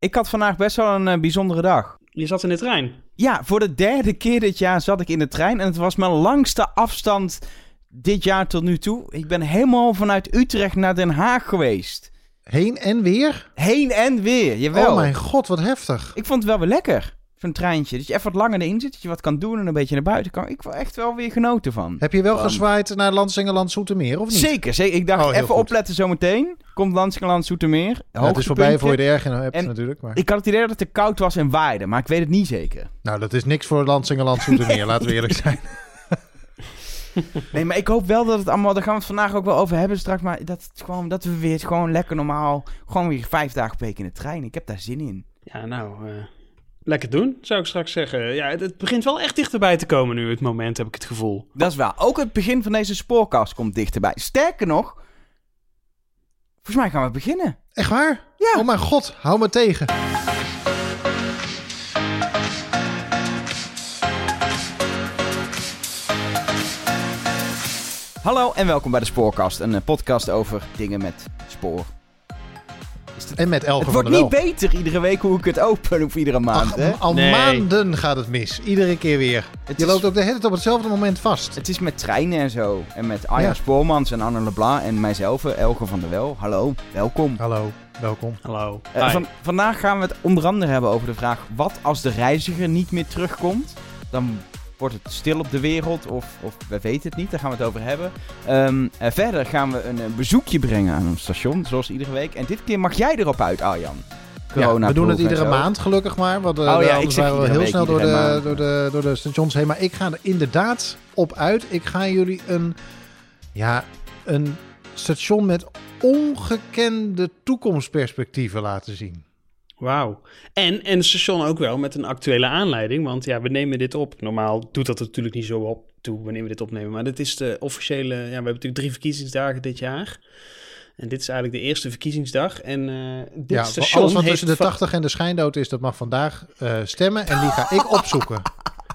Ik had vandaag best wel een eh, bijzondere dag. Je zat in de trein. Ja, voor de derde keer dit jaar zat ik in de trein. En het was mijn langste afstand dit jaar tot nu toe. Ik ben helemaal vanuit Utrecht naar Den Haag geweest. Heen en weer? Heen en weer, jawel. Oh mijn god, wat heftig. Ik vond het wel weer lekker, zo'n treintje. Dat je even wat langer erin zit, dat je wat kan doen en een beetje naar buiten kan. Ik heb echt wel weer genoten van. Heb je wel Van- gezwaaid naar Landsingeland Zoetermeer, of niet? Zeker, zeker. Ik dacht Oh, even goed. opletten zometeen. Komt Lansingeland Zoetermeer. Ja, het is voorbij voor je de erg hebt En natuurlijk. Maar... Ik had het idee dat het te koud was en waaide, maar ik weet het niet zeker. Nou, dat is niks voor Landsingeland Zoetermeer, laten we eerlijk zijn. Nee, maar ik hoop wel dat het allemaal, daar gaan we het vandaag ook wel over hebben straks, maar dat, het gewoon, dat we weer gewoon lekker normaal, gewoon weer vijf dagen per week in de trein. Ik heb daar zin in. Ja, nou, eh, lekker doen, zou ik straks zeggen. Ja, het, het begint wel echt dichterbij te komen nu, het moment, heb ik het gevoel. Dat is waar. Ook het begin van deze spoorkast komt dichterbij. Sterker nog, volgens mij gaan we beginnen. Echt waar? Ja. Oh mijn god, hou me tegen. Hallo en welkom bij de Spoorkast, een eh, podcast over dingen met spoor. En met Elke Het wordt niet Wel. beter iedere week hoe ik het open of iedere maand, Ach, hè? al Nee. maanden gaat het mis. Iedere keer weer. Het je is- loopt ook de hele tijd op hetzelfde moment vast. Het is met treinen en zo. En met Arjan Ja. Spoormans en Anne Leblanc en mijzelf, eh, Elge van der Wel. Hallo, welkom. Hallo, welkom. Hallo. Eh, van, vandaag gaan we het onder andere hebben over de vraag: wat als de reiziger niet meer terugkomt? Dan wordt het stil op de wereld, of, of we weten het niet, daar gaan we het over hebben. Eh, verder gaan we een, bezoekje brengen aan ons station, zoals iedere week. En dit keer mag jij erop uit, Arjan. Ja, Corona we doen het iedere maand gelukkig maar. Want eh, Oh ja, ik waren we heel week, snel door de, door, de, door de stations heen. Maar ik ga er inderdaad op uit. Ik ga jullie een, ja, een station met ongekende toekomstperspectieven laten zien. Wauw. En, en het station ook wel met een actuele aanleiding. Want ja, we nemen dit op. Normaal doet dat er natuurlijk niet zo op toe wanneer we dit opnemen. Maar dit is de officiële... Ja, we hebben natuurlijk drie verkiezingsdagen dit jaar. En dit is eigenlijk de eerste verkiezingsdag. En eh dit Ja, station alles wat tussen de va- 80 en de schijndood is, dat mag vandaag eh, stemmen. En die ga ik opzoeken.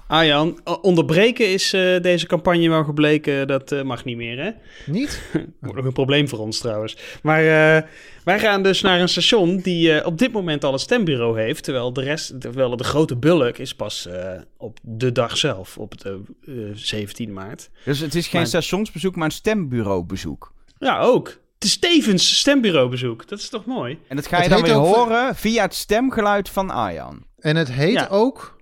Arjan, o- onderbreken is eh, deze campagne wel gebleken. Dat eh, mag niet meer, hè? Niet? Wordt nog een probleem voor ons trouwens. Maar eh, wij gaan dus naar een station die eh, op dit moment al een stembureau heeft. Terwijl de rest, terwijl de grote bulk is pas eh, op de dag zelf, op de eh, 17 maart. Dus het is geen Maar- stationsbezoek, maar een stembureaubezoek. Ja, ook. Het is tevens stembureaubezoek. Dat is toch mooi? En dat ga je Het dan weer ook- horen via het stemgeluid van Arjan. En het heet Ja. ook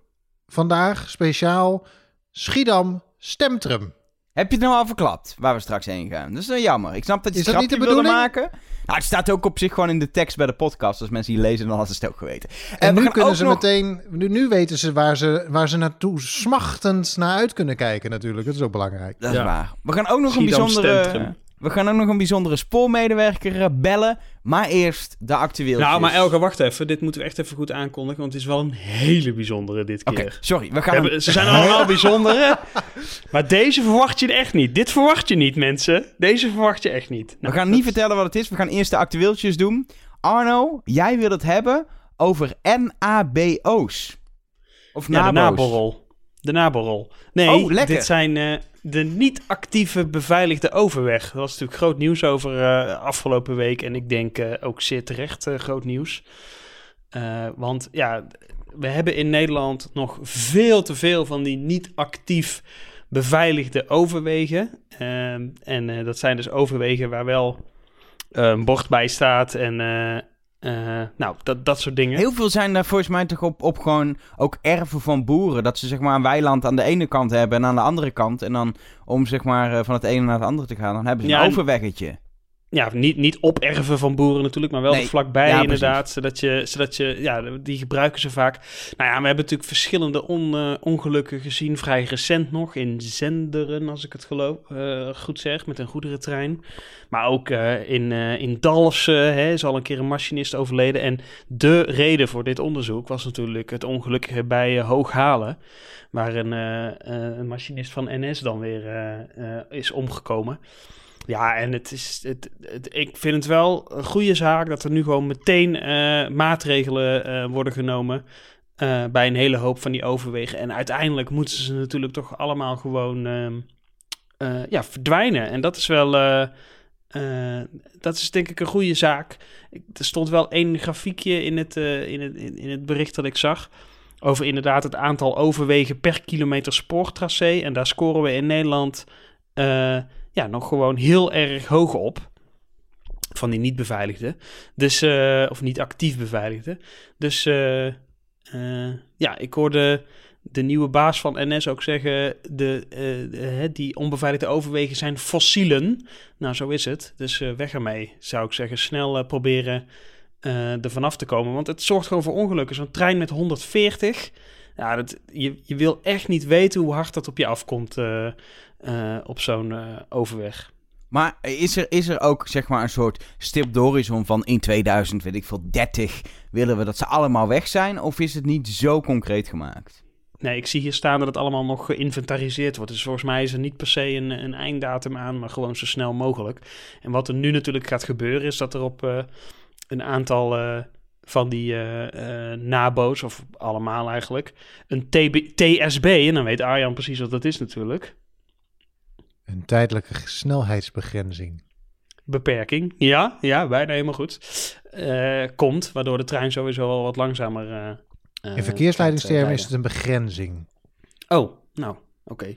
vandaag speciaal Schiedam Stemtrum. Heb je het nou al verklapt waar we straks heen gaan? Dat is wel jammer. Ik snap dat je Is het dat niet de wilde bedoeling? maken. Nou, het staat ook op zich gewoon in de tekst bij de podcast. Als mensen die lezen, dan hadden ze het ook geweten. En we nu kunnen ze nog- meteen, nu, nu weten ze waar, ze waar ze naartoe smachtend naar uit kunnen kijken natuurlijk. Dat is ook belangrijk. Dat is Ja. waar. We gaan ook nog een bijzondere... Stemtrum. We gaan ook nog een bijzondere spoormedewerker eh, bellen. Maar eerst de actueel. Nou, maar Elke, wacht even. Dit moeten we echt even goed aankondigen, want het is wel een hele bijzondere dit keer. sorry. We We gaan... hebben- ze zijn allemaal bijzondere. Maar deze verwacht je echt niet. Dit verwacht je niet, mensen. Deze verwacht je echt niet. We Nou, gaan niet vertellen wat het is. We gaan eerst de actueeltjes doen. Arno, jij wil het hebben over NABO's. Of Ja, NABO's. De naborrel. Nee, Oh, lekker. dit zijn eh, de niet-actieve beveiligde overweg. Dat was natuurlijk groot nieuws over eh, afgelopen week. En ik denk eh, ook zeer terecht groot nieuws. Want ja, we hebben in Nederland nog veel te veel van die niet-actief beveiligde overwegen. Ehm, en dat zijn dus overwegen waar wel een bord bij staat en... eh, nou, dat, dat soort dingen. Heel veel zijn daar volgens mij toch op, op gewoon ook erven van boeren. Dat ze zeg maar een weiland aan de ene kant hebben en aan de andere kant. En dan om zeg maar eh, van het ene naar het andere te gaan, dan hebben ze Ja, een en- overweggetje. Ja, niet, niet operven van boeren natuurlijk, maar wel Nee, vlakbij ja, inderdaad. Zodat je, zodat je, ja, die gebruiken ze vaak. Nou ja, we hebben natuurlijk verschillende on, eh, ongelukken gezien. Vrij recent nog in Zenderen, als ik het geloof, eh, goed zeg, met een goederentrein. Maar ook eh, in, in Dalfsen hè, is al een keer een machinist overleden. En de reden voor dit onderzoek was natuurlijk het ongelukkige bij Hooghalen. Waar een, een machinist van NS dan weer is omgekomen. Ja, en het is, ik vind het wel een goede zaak dat er nu gewoon meteen eh, maatregelen eh, worden genomen eh, bij een hele hoop van die overwegen. En uiteindelijk moeten ze natuurlijk toch allemaal gewoon ehm, eh, ja, verdwijnen. En dat is wel, dat is denk ik een goede zaak. Er stond wel één grafiekje in het, in, het, in, het bericht dat ik zag. Over inderdaad het aantal overwegen per kilometer spoortracé. En daar scoren we in Nederland ja, nog gewoon heel erg hoog op. Van die niet beveiligde. Dus, eh, of niet actief beveiligde. Dus eh, eh, ja, ik hoorde de nieuwe baas van NS ook zeggen: de, die onbeveiligde overwegen zijn fossielen. Nou, zo is het. Dus weg ermee, zou ik zeggen. Snel proberen er vanaf te komen. Want het zorgt gewoon voor ongelukken. Zo'n trein met 140. Ja, dat, je, je wil echt niet weten hoe hard dat op je afkomt eh, op zo'n eh, overweg. Maar is er, is er ook zeg maar een soort stip de horizon van in 2000, weet ik veel, 30, willen we dat ze allemaal weg zijn? Of is het niet zo concreet gemaakt? Nee, ik zie hier staan dat het allemaal nog geïnventariseerd wordt. Dus volgens mij is er niet per se een, een einddatum aan, maar gewoon zo snel mogelijk. En wat er nu natuurlijk gaat gebeuren, is dat er op eh, een aantal van die eh, nabo's, of allemaal eigenlijk, een TB TSB, en dan weet Arjan precies wat dat is natuurlijk, Een tijdelijke snelheidsbegrenzing. beperking, ja, ja, bijna helemaal goed, eh, komt, waardoor de trein sowieso al wat langzamer... eh, eh, In verkeersleidingstermen is het een begrenzing. Oh, nou, oké.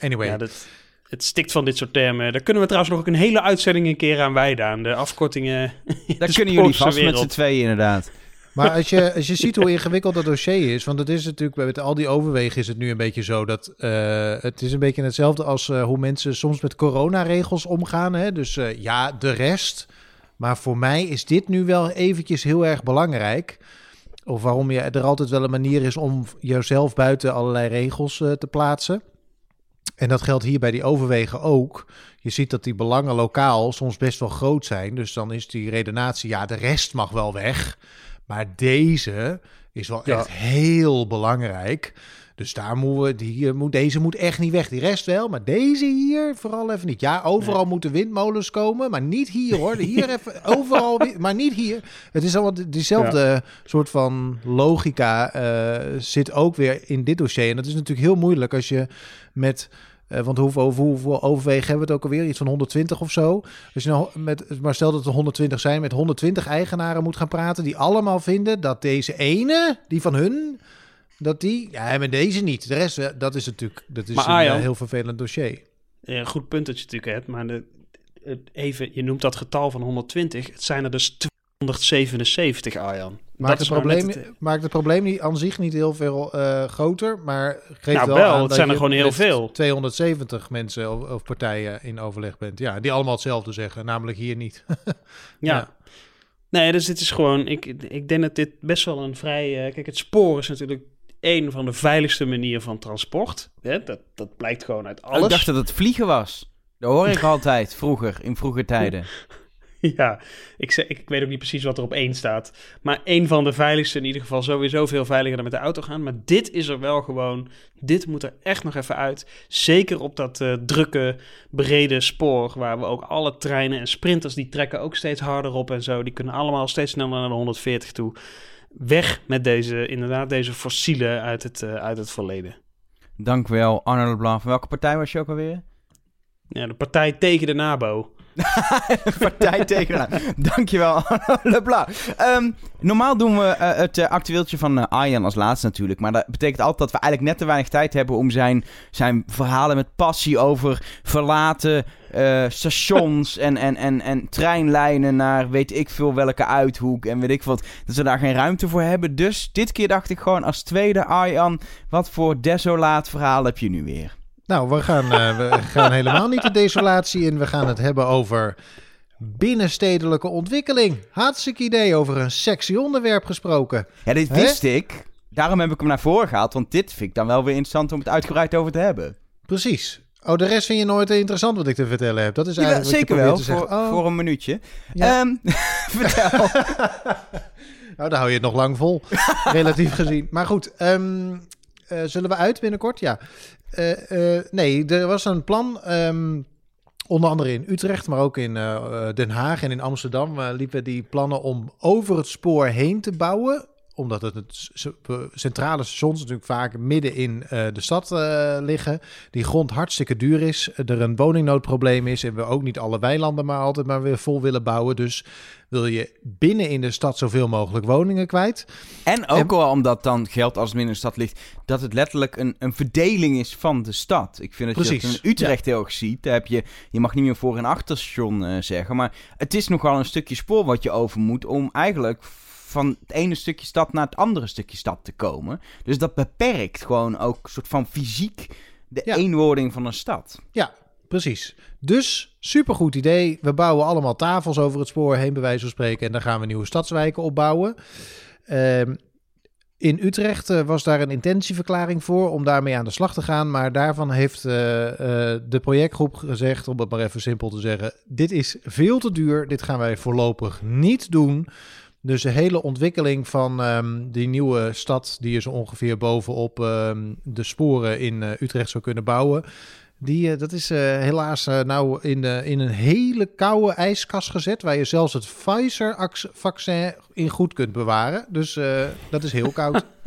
Anyway, Ja, dat, het stikt van dit soort termen. Daar kunnen we trouwens nog ook een hele uitzending een keer aan wijden. Aan de afkortingen. Daar de kunnen jullie vast met z'n tweeën inderdaad. Maar als je, als je ziet hoe ingewikkeld dat dossier is, want het is natuurlijk met al die overwegen is het nu een beetje zo dat eh, het is een beetje hetzelfde als eh, hoe mensen soms met coronaregels omgaan. Hè? Dus eh, ja, de rest. Maar voor mij is dit nu wel eventjes heel erg belangrijk. Of waarom je, er altijd wel een manier is om jezelf buiten allerlei regels te plaatsen. En dat geldt hier bij die overwegen ook. Je ziet dat die belangen lokaal soms best wel groot zijn. Dus dan is die redenatie, ja, de rest mag wel weg. Maar deze is wel Ja. echt heel belangrijk. Dus daar moeten we, die, moet, deze moet echt niet weg. Die rest wel, maar deze hier vooral even niet. Ja, overal moeten windmolens komen, maar niet hier hoor. Hier even, overal, maar niet hier. Het is allemaal diezelfde soort van logica eh, zit ook weer in dit dossier. En dat is natuurlijk heel moeilijk als je met... eh, want hoeveel, hoeveel overwegen hebben we het ook alweer? Iets van 120 of zo. Je nou met, maar stel dat er 120 zijn, met 120 eigenaren moet gaan praten, die allemaal vinden dat deze ene, die van hun, dat die, ja, maar deze niet. De rest, eh, dat is natuurlijk, dat is Maar een eh, heel vervelend dossier. Ja, goed punt dat je natuurlijk hebt. Maar de, even, je noemt dat getal van 120. Het zijn er dus 277, Arjan. Maakt het, probleem, het- maakt het probleem niet, aan zich niet heel veel eh, groter, maar geeft Nou, wel, wel, aan het dat zijn er je gewoon heel veel. 270 mensen of, of partijen in overleg bent. Ja, die allemaal hetzelfde zeggen, namelijk hier niet. ja. Ja. Nee, dus dit is gewoon... Ik, ik denk dat dit best wel een vrij... eh, kijk, het spoor is natuurlijk een van de veiligste manieren van transport. Hè? Dat, dat blijkt gewoon uit alles. Ik dacht dat het vliegen was. Dat hoor ik altijd, vroeger, in vroeger tijden. Ja, ik, ik weet ook niet precies wat er op één staat. Maar één van de veiligste in ieder geval sowieso veel veiliger dan met de auto gaan. Maar dit is er wel gewoon. Dit moet er echt nog even uit. Zeker op dat eh, drukke, brede spoor. Waar we ook alle treinen en sprinters die trekken ook steeds harder op en zo. Die kunnen allemaal steeds sneller naar de 140 toe. Weg met deze, inderdaad, deze fossielen uit het, eh, uit het verleden. Dank wel, Arno Leblanc. Van welke partij was je ook alweer? Ja, de partij tegen de NABO. partij tegenaan. Dankjewel, Arno Leblanc. Ehm, normaal doen we eh, het eh, actueeltje van eh, Arjan als laatste natuurlijk. Maar dat betekent altijd dat we eigenlijk net te weinig tijd hebben om zijn, zijn verhalen met passie over verlaten stations en, en, en, en treinlijnen naar weet ik veel welke uithoek en weet ik wat. Dat we daar geen ruimte voor hebben. Dus dit keer dacht ik gewoon als tweede Arjan, wat voor desolaat verhaal heb je nu weer? Nou, we gaan, eh, we gaan helemaal niet de desolatie in. We gaan het hebben over binnenstedelijke ontwikkeling. Hartstikke idee over een sexy onderwerp gesproken. Ja, dit Hè? wist ik. Daarom heb ik hem naar voren gehaald, want dit vind ik dan wel weer interessant om het uitgebreid over te hebben. Precies. Oh, de rest vind je nooit interessant wat ik te vertellen heb. Dat is eigenlijk zeker wat je wel, voor. Oh, voor een minuutje. Ja. Ehm, vertel. Nou, dan hou je het nog lang vol, relatief gezien. Maar goed, ehm, eh, zullen we uit binnenkort? Ja. Eh, eh, nee, er was een plan, ehm, onder andere in Utrecht, maar ook in eh, Den Haag en in Amsterdam liepen die plannen om over het spoor heen te bouwen. Omdat het, centrale stations natuurlijk vaak midden in eh, de stad eh, liggen. Die grond hartstikke duur is. Er een woningnoodprobleem is. En we ook niet alle weilanden maar altijd maar weer vol willen bouwen. Dus wil je binnen in de stad zoveel mogelijk woningen kwijt. En ook wel omdat dan geldt als het minder in de stad ligt, dat het letterlijk een, een verdeling is van de stad. Ik vind dat je Precies, dat in Utrecht heel erg ziet. Daar heb je, je mag niet meer voor- en achterstation eh, zeggen, maar het is nogal een stukje spoor wat je over moet om eigenlijk van het ene stukje stad naar het andere stukje stad te komen. Dus dat beperkt gewoon ook soort van fysiek de Ja. eenwording van een stad. Ja, precies. Dus supergoed idee. We bouwen allemaal tafels over het spoor heen, bij wijze van spreken. En dan gaan we nieuwe stadswijken opbouwen. Ehm, in Utrecht eh, was daar een intentieverklaring voor om daarmee aan de slag te gaan. Maar daarvan heeft eh, eh, de projectgroep gezegd, om het maar even simpel te zeggen: Dit is veel te duur. Dit gaan wij voorlopig niet doen. Dus de hele ontwikkeling van ehm, die nieuwe stad, die je zo ongeveer bovenop ehm, de sporen in eh, Utrecht zou kunnen bouwen. Die, eh, dat is eh, helaas nou in, de, in een hele koude ijskast gezet, waar je zelfs het Pfizer-vaccin in goed kunt bewaren. Dus eh, dat is heel koud.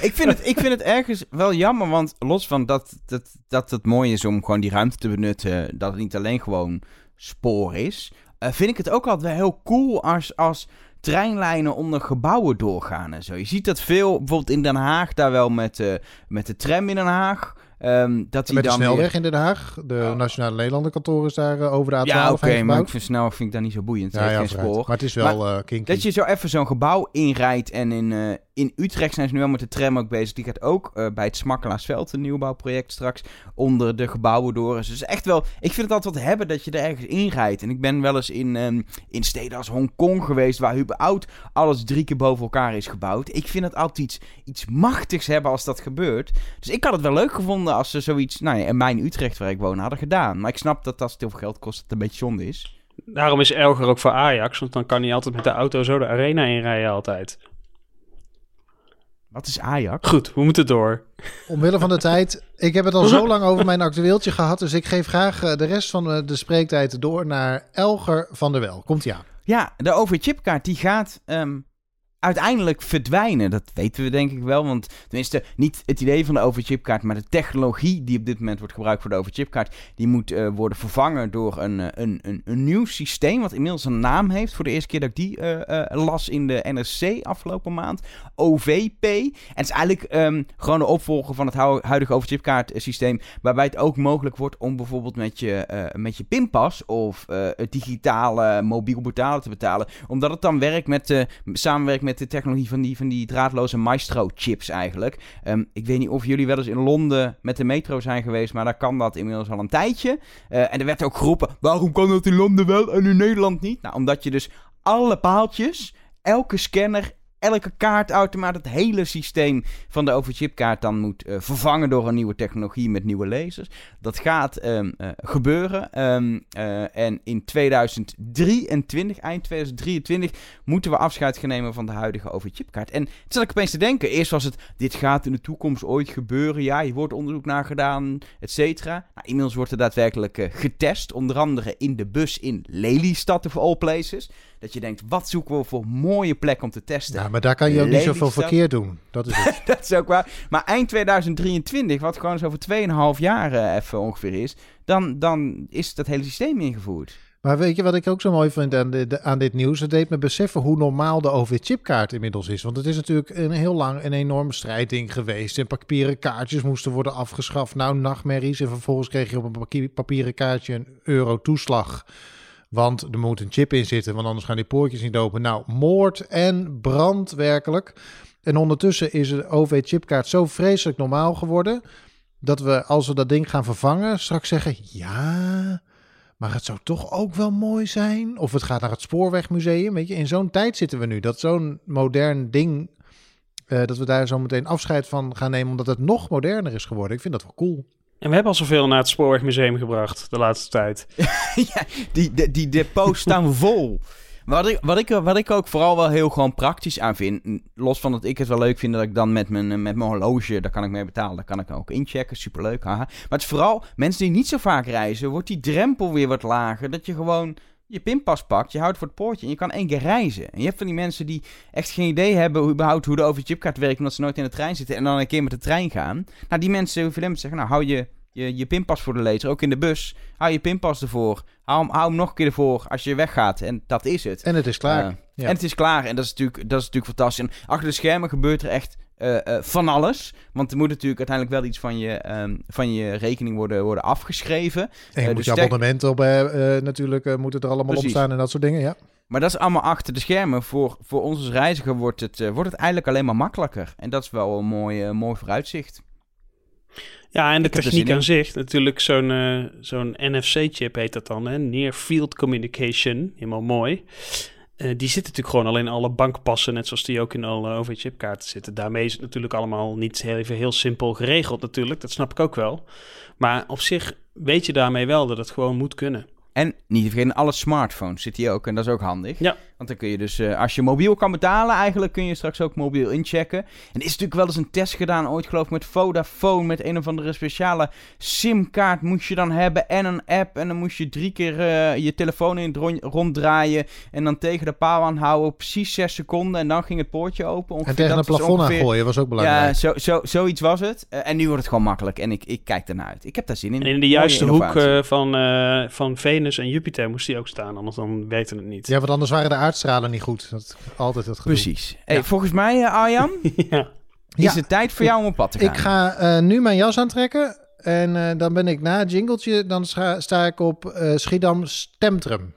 ik, vind het, ik vind het ergens wel jammer, want los van dat, dat, dat het mooi is om gewoon die ruimte te benutten, dat het niet alleen gewoon spoor is, vind ik het ook altijd wel heel cool als, als treinlijnen onder gebouwen doorgaan en zo. Je ziet dat veel, bijvoorbeeld in Den Haag, daar wel met, eh, met de tram in Den Haag. ehm, dat die Met de dan snelweg weer- in Den Haag. De Oh. Nationale Nederlandenkantoor is daar eh, over de A12 Ja, oké, maar ik vind snelweg vind ik daar niet zo boeiend. Ja, ja. Maar het is wel eh kinky. Dat je zo even zo'n gebouw inrijdt. En in, eh, in Utrecht zijn ze nu wel met de tram ook bezig. Die gaat ook eh, bij het Smakkelaarsveld, een nieuwbouwproject straks, onder de gebouwen door. Dus echt wel... Ik vind het altijd wat hebben dat je er ergens inrijdt. En ik ben wel eens in, ehm, in steden als Hongkong geweest, waar überhaupt alles drie keer boven elkaar is gebouwd. Ik vind het altijd iets, iets machtigs hebben als dat gebeurt. Dus ik had het wel leuk gevonden als ze zoiets, nou ja, in mijn Utrecht waar ik woon, hadden gedaan. Maar ik snap dat het heel veel geld kost, het een beetje zonde is. Daarom is Elger ook voor Ajax, want dan kan hij altijd met de auto zo de arena inrijden altijd. Wat is Ajax? Goed, we moeten door. Omwille van de tijd. Ik heb het al zo lang over mijn actueeltje gehad. Dus ik geef graag eh, de rest van eh, de spreektijd door naar Elger van der Wel. Komt aan. Ja, de OV-chipkaart die gaat ehm, uiteindelijk verdwijnen. Dat weten we denk ik wel. Want tenminste, niet het idee van de OV-chipkaart, maar de technologie die op dit moment wordt gebruikt voor de OV-chipkaart, die moet eh, worden vervangen door een, eh, een, een, een nieuw systeem wat inmiddels een naam heeft. Voor de eerste keer dat ik die eh, las in de NRC afgelopen maand. OVP. En het is eigenlijk ehm, gewoon de opvolger van het huidige OV-chipkaart-systeem, waarbij het ook mogelijk wordt om bijvoorbeeld met je, met je pinpas of het digitale mobiel betalen te betalen, omdat het dan werkt met samenwerkt met de technologie van die, van die draadloze Maestro-chips eigenlijk. Ehm, ik weet niet of jullie wel eens in Londen met de metro zijn geweest, maar daar kan dat inmiddels al een tijdje. Eh, en er werd ook geroepen, waarom kan dat in Londen wel en in Nederland niet? Nou, omdat je dus alle paaltjes, elke scanner, elke kaartautomaat, het hele systeem van de overchipkaart dan moet eh, vervangen door een nieuwe technologie met nieuwe lasers. Dat gaat ehm, eh, gebeuren. Ehm, eh, en in 2023, eind 2023, moeten we afscheid gaan nemen van de huidige overchipkaart. En toen zat ik opeens te denken, eerst was het, dit gaat in de toekomst ooit gebeuren. Ja, hier wordt onderzoek naar gedaan, et cetera. Nou, inmiddels wordt er daadwerkelijk getest, onder andere in de bus in Lelystad of all places. Dat je denkt, wat zoeken we voor mooie plek om te testen? Ja, maar daar kan je ook niet zoveel verkeerd doen. Dat is het. dat is ook waar. Maar eind 2023, wat gewoon zo over 2,5 jaar eh, even ongeveer is, dan, dan is dat hele systeem ingevoerd. Maar weet je wat ik ook zo mooi vind aan, de- aan dit nieuws? Het deed me beseffen hoe normaal de OV-chipkaart inmiddels is. Want het is natuurlijk een heel lang een enorm strijding geweest. En papieren kaartjes moesten worden afgeschaft. Nou, nachtmerries. En vervolgens kreeg je op een papier- papieren kaartje een euro toeslag. Want er moet een chip in zitten, want anders gaan die poortjes niet open. Nou, moord en brand werkelijk. En ondertussen is de OV-chipkaart zo vreselijk normaal geworden... dat we, als we dat ding gaan vervangen, straks zeggen... ja, maar het zou toch ook wel mooi zijn. Of het gaat naar het Spoorwegmuseum. Weet je, in zo'n tijd zitten we nu. Dat zo'n modern ding. eh, dat we daar zo meteen afscheid van gaan nemen. Omdat het nog moderner is geworden. Ik vind dat wel cool. En we hebben al zoveel naar het Spoorwegmuseum gebracht de laatste tijd. ja, die, die, die depots staan vol. Wat ik, wat, ik, wat ik ook vooral wel heel gewoon praktisch aan vind, los van dat ik het wel leuk vind dat ik dan met mijn, met mijn horloge, daar kan ik mee betalen, daar kan ik ook inchecken, superleuk, haha. Maar het is vooral, mensen die niet zo vaak reizen, wordt die drempel weer wat lager, dat je gewoon je pinpas pakt, je houdt voor het poortje en je kan één keer reizen. En je hebt van die mensen die echt geen idee hebben hoe, überhaupt hoe de overchipkaart werkt, omdat ze nooit in de trein zitten en dan een keer met de trein gaan. Nou, die mensen maar te zeggen, nou, hou je, je, je pinpas voor de lezer, ook in de bus. Hou je pinpas ervoor, hou hem, hou hem nog een keer ervoor als je weggaat en dat is het. En het is klaar. Uh, Ja. En het is klaar en dat is natuurlijk, dat is natuurlijk fantastisch. En achter de schermen gebeurt er echt eh, eh, van alles. Want er moet natuurlijk uiteindelijk wel iets van je, ehm, van je rekening worden, worden afgeschreven. En je Eh, moet dus je sterk- abonnement op, natuurlijk eh, moet het er allemaal Precies. op staan en dat soort dingen, ja. Maar dat is allemaal achter de schermen. Voor, voor ons als reiziger wordt het, eh, wordt het eigenlijk alleen maar makkelijker. En dat is wel een mooi, mooi vooruitzicht. Ja, en de techniek aan zich, natuurlijk zo'n zo'n NFC-chip heet dat dan, hè? Near Field Communication, helemaal mooi. Eh, die zit natuurlijk gewoon alleen in alle bankpassen, net zoals die ook in alle OV-chipkaarten zitten. Daarmee is het natuurlijk allemaal niet heel, even heel simpel geregeld natuurlijk, dat snap ik ook wel. Maar op zich weet je daarmee wel dat het gewoon moet kunnen. En niet te vergeten, alle smartphones zit hier ook. En dat is ook handig. Ja. Want dan kun je dus, eh, als je mobiel kan betalen, eigenlijk kun je straks ook mobiel inchecken. En er is natuurlijk wel eens een test gedaan, ooit geloof ik, met Vodafone. Met een of andere speciale simkaart moest je dan hebben en een app. En dan moest je drie keer eh, je telefoon in het rond- ronddraaien. En dan tegen de paal aanhouden, precies zes seconden. En dan ging het poortje open. En tegen een plafond ongeveer- aangooien was ook belangrijk. Ja, zo, zo, zoiets was het. Eh, en nu wordt het gewoon makkelijk. En ik, ik kijk ernaar uit. Ik heb daar zin in. En in de juiste hoek eh, van, eh, van Venus en Jupiter moest die ook staan, anders dan weten we het niet. Ja, want anders waren de aardstralen niet goed. Dat altijd het gedoe. Precies. Hey, Ja. Volgens mij, eh, Arjan, ja. is Ja. het tijd voor jou om op pad te gaan. Ik ga eh, nu mijn jas aantrekken. En eh, dan ben ik na het jingletje, dan sta ik op eh, Schiedam Stemtrum.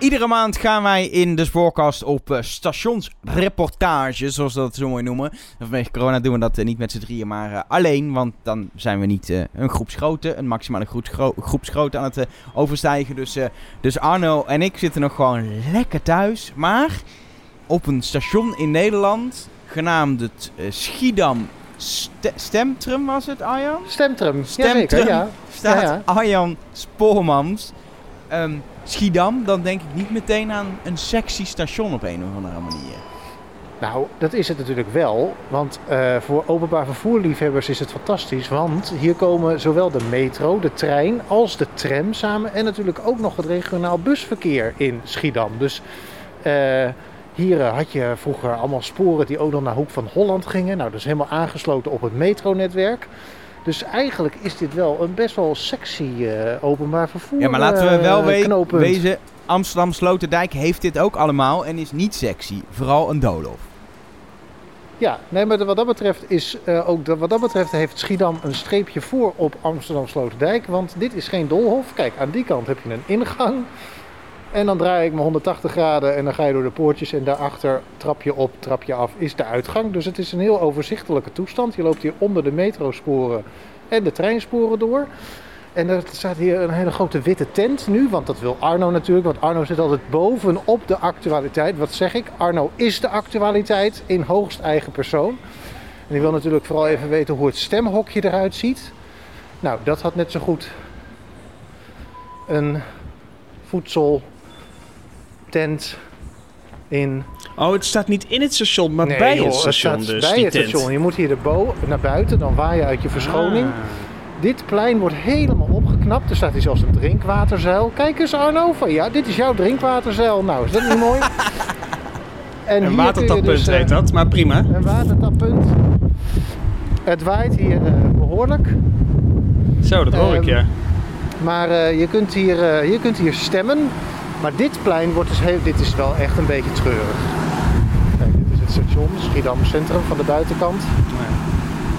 Iedere maand gaan wij in de spoorkast op eh, stationsreportage, zoals we dat zo mooi noemen. En vanwege corona doen we dat eh, niet met z'n drieën, maar eh, alleen. Want dan zijn we niet een groepsgrootte, een maximale groepsgro groepsgrootte aan het overstijgen. Dus, dus Arno en ik zitten nog gewoon lekker thuis. Maar op een station in Nederland, genaamd het Schiedam Ste- Stemtrum was het, Arjan? Stemtrum, Stemtrum. ja. staat Ja, ja. Arjan Spoormans. Ehm, Schiedam, dan denk ik niet meteen aan een sexy station op een of andere manier. Nou, dat is het natuurlijk wel. Want eh, voor openbaar vervoerliefhebbers is het fantastisch. Want hier komen zowel de metro, de trein als de tram samen. En natuurlijk ook nog het regionaal busverkeer in Schiedam. Dus eh, hier eh, had je vroeger allemaal sporen die ook nog naar Hoek van Holland gingen. Nou, dat is helemaal aangesloten op het metronetwerk. Dus eigenlijk is dit wel een best wel sexy eh, openbaar vervoer Ja, maar laten we wel eh, we- knooppunt. wezen, Amsterdam Sloterdijk heeft dit ook allemaal en is niet sexy. Vooral een doolhof. Ja, nee, maar wat dat betreft is eh, ook wat dat betreft heeft Schiedam een streepje voor op Amsterdam Sloterdijk. Want dit is geen doolhof. Kijk, aan die kant heb je een ingang. En dan draai ik me 180 graden en dan ga je door de poortjes. En daarachter trap je op, trap je af, is de uitgang. Dus het is een heel overzichtelijke toestand. Je loopt hier onder de metrosporen en de treinsporen door. En er staat hier een hele grote witte tent nu, want dat wil Arno natuurlijk. Want Arno zit altijd bovenop de actualiteit. Wat zeg ik? Arno is de actualiteit in hoogst eigen persoon. En die wil natuurlijk vooral even weten hoe het stemhokje eruit ziet. Nou, dat had net zo goed een voedseltent in Oh, het staat niet in het station, maar Nee, bij joh, het station staat dus, bij die het tent. station. Je moet hier erbo naar buiten, dan waai je uit je verschoning. Ah. Dit plein wordt helemaal opgeknapt. Er staat hier zelfs een drinkwaterzuil. Kijk eens Arno, van ja, dit is jouw drinkwaterzuil. Nou, is dat niet mooi? En Een watertappunt dus, eh, heet dat, maar prima. Een watertappunt. Het waait hier eh, behoorlijk. Zo, dat hoor ik, ehm, ja. Maar eh, je, kunt hier, je kunt hier stemmen. Maar dit plein wordt dus heel, dit is wel echt een beetje treurig. Kijk, dit is het station, Schiedam Centrum van de buitenkant.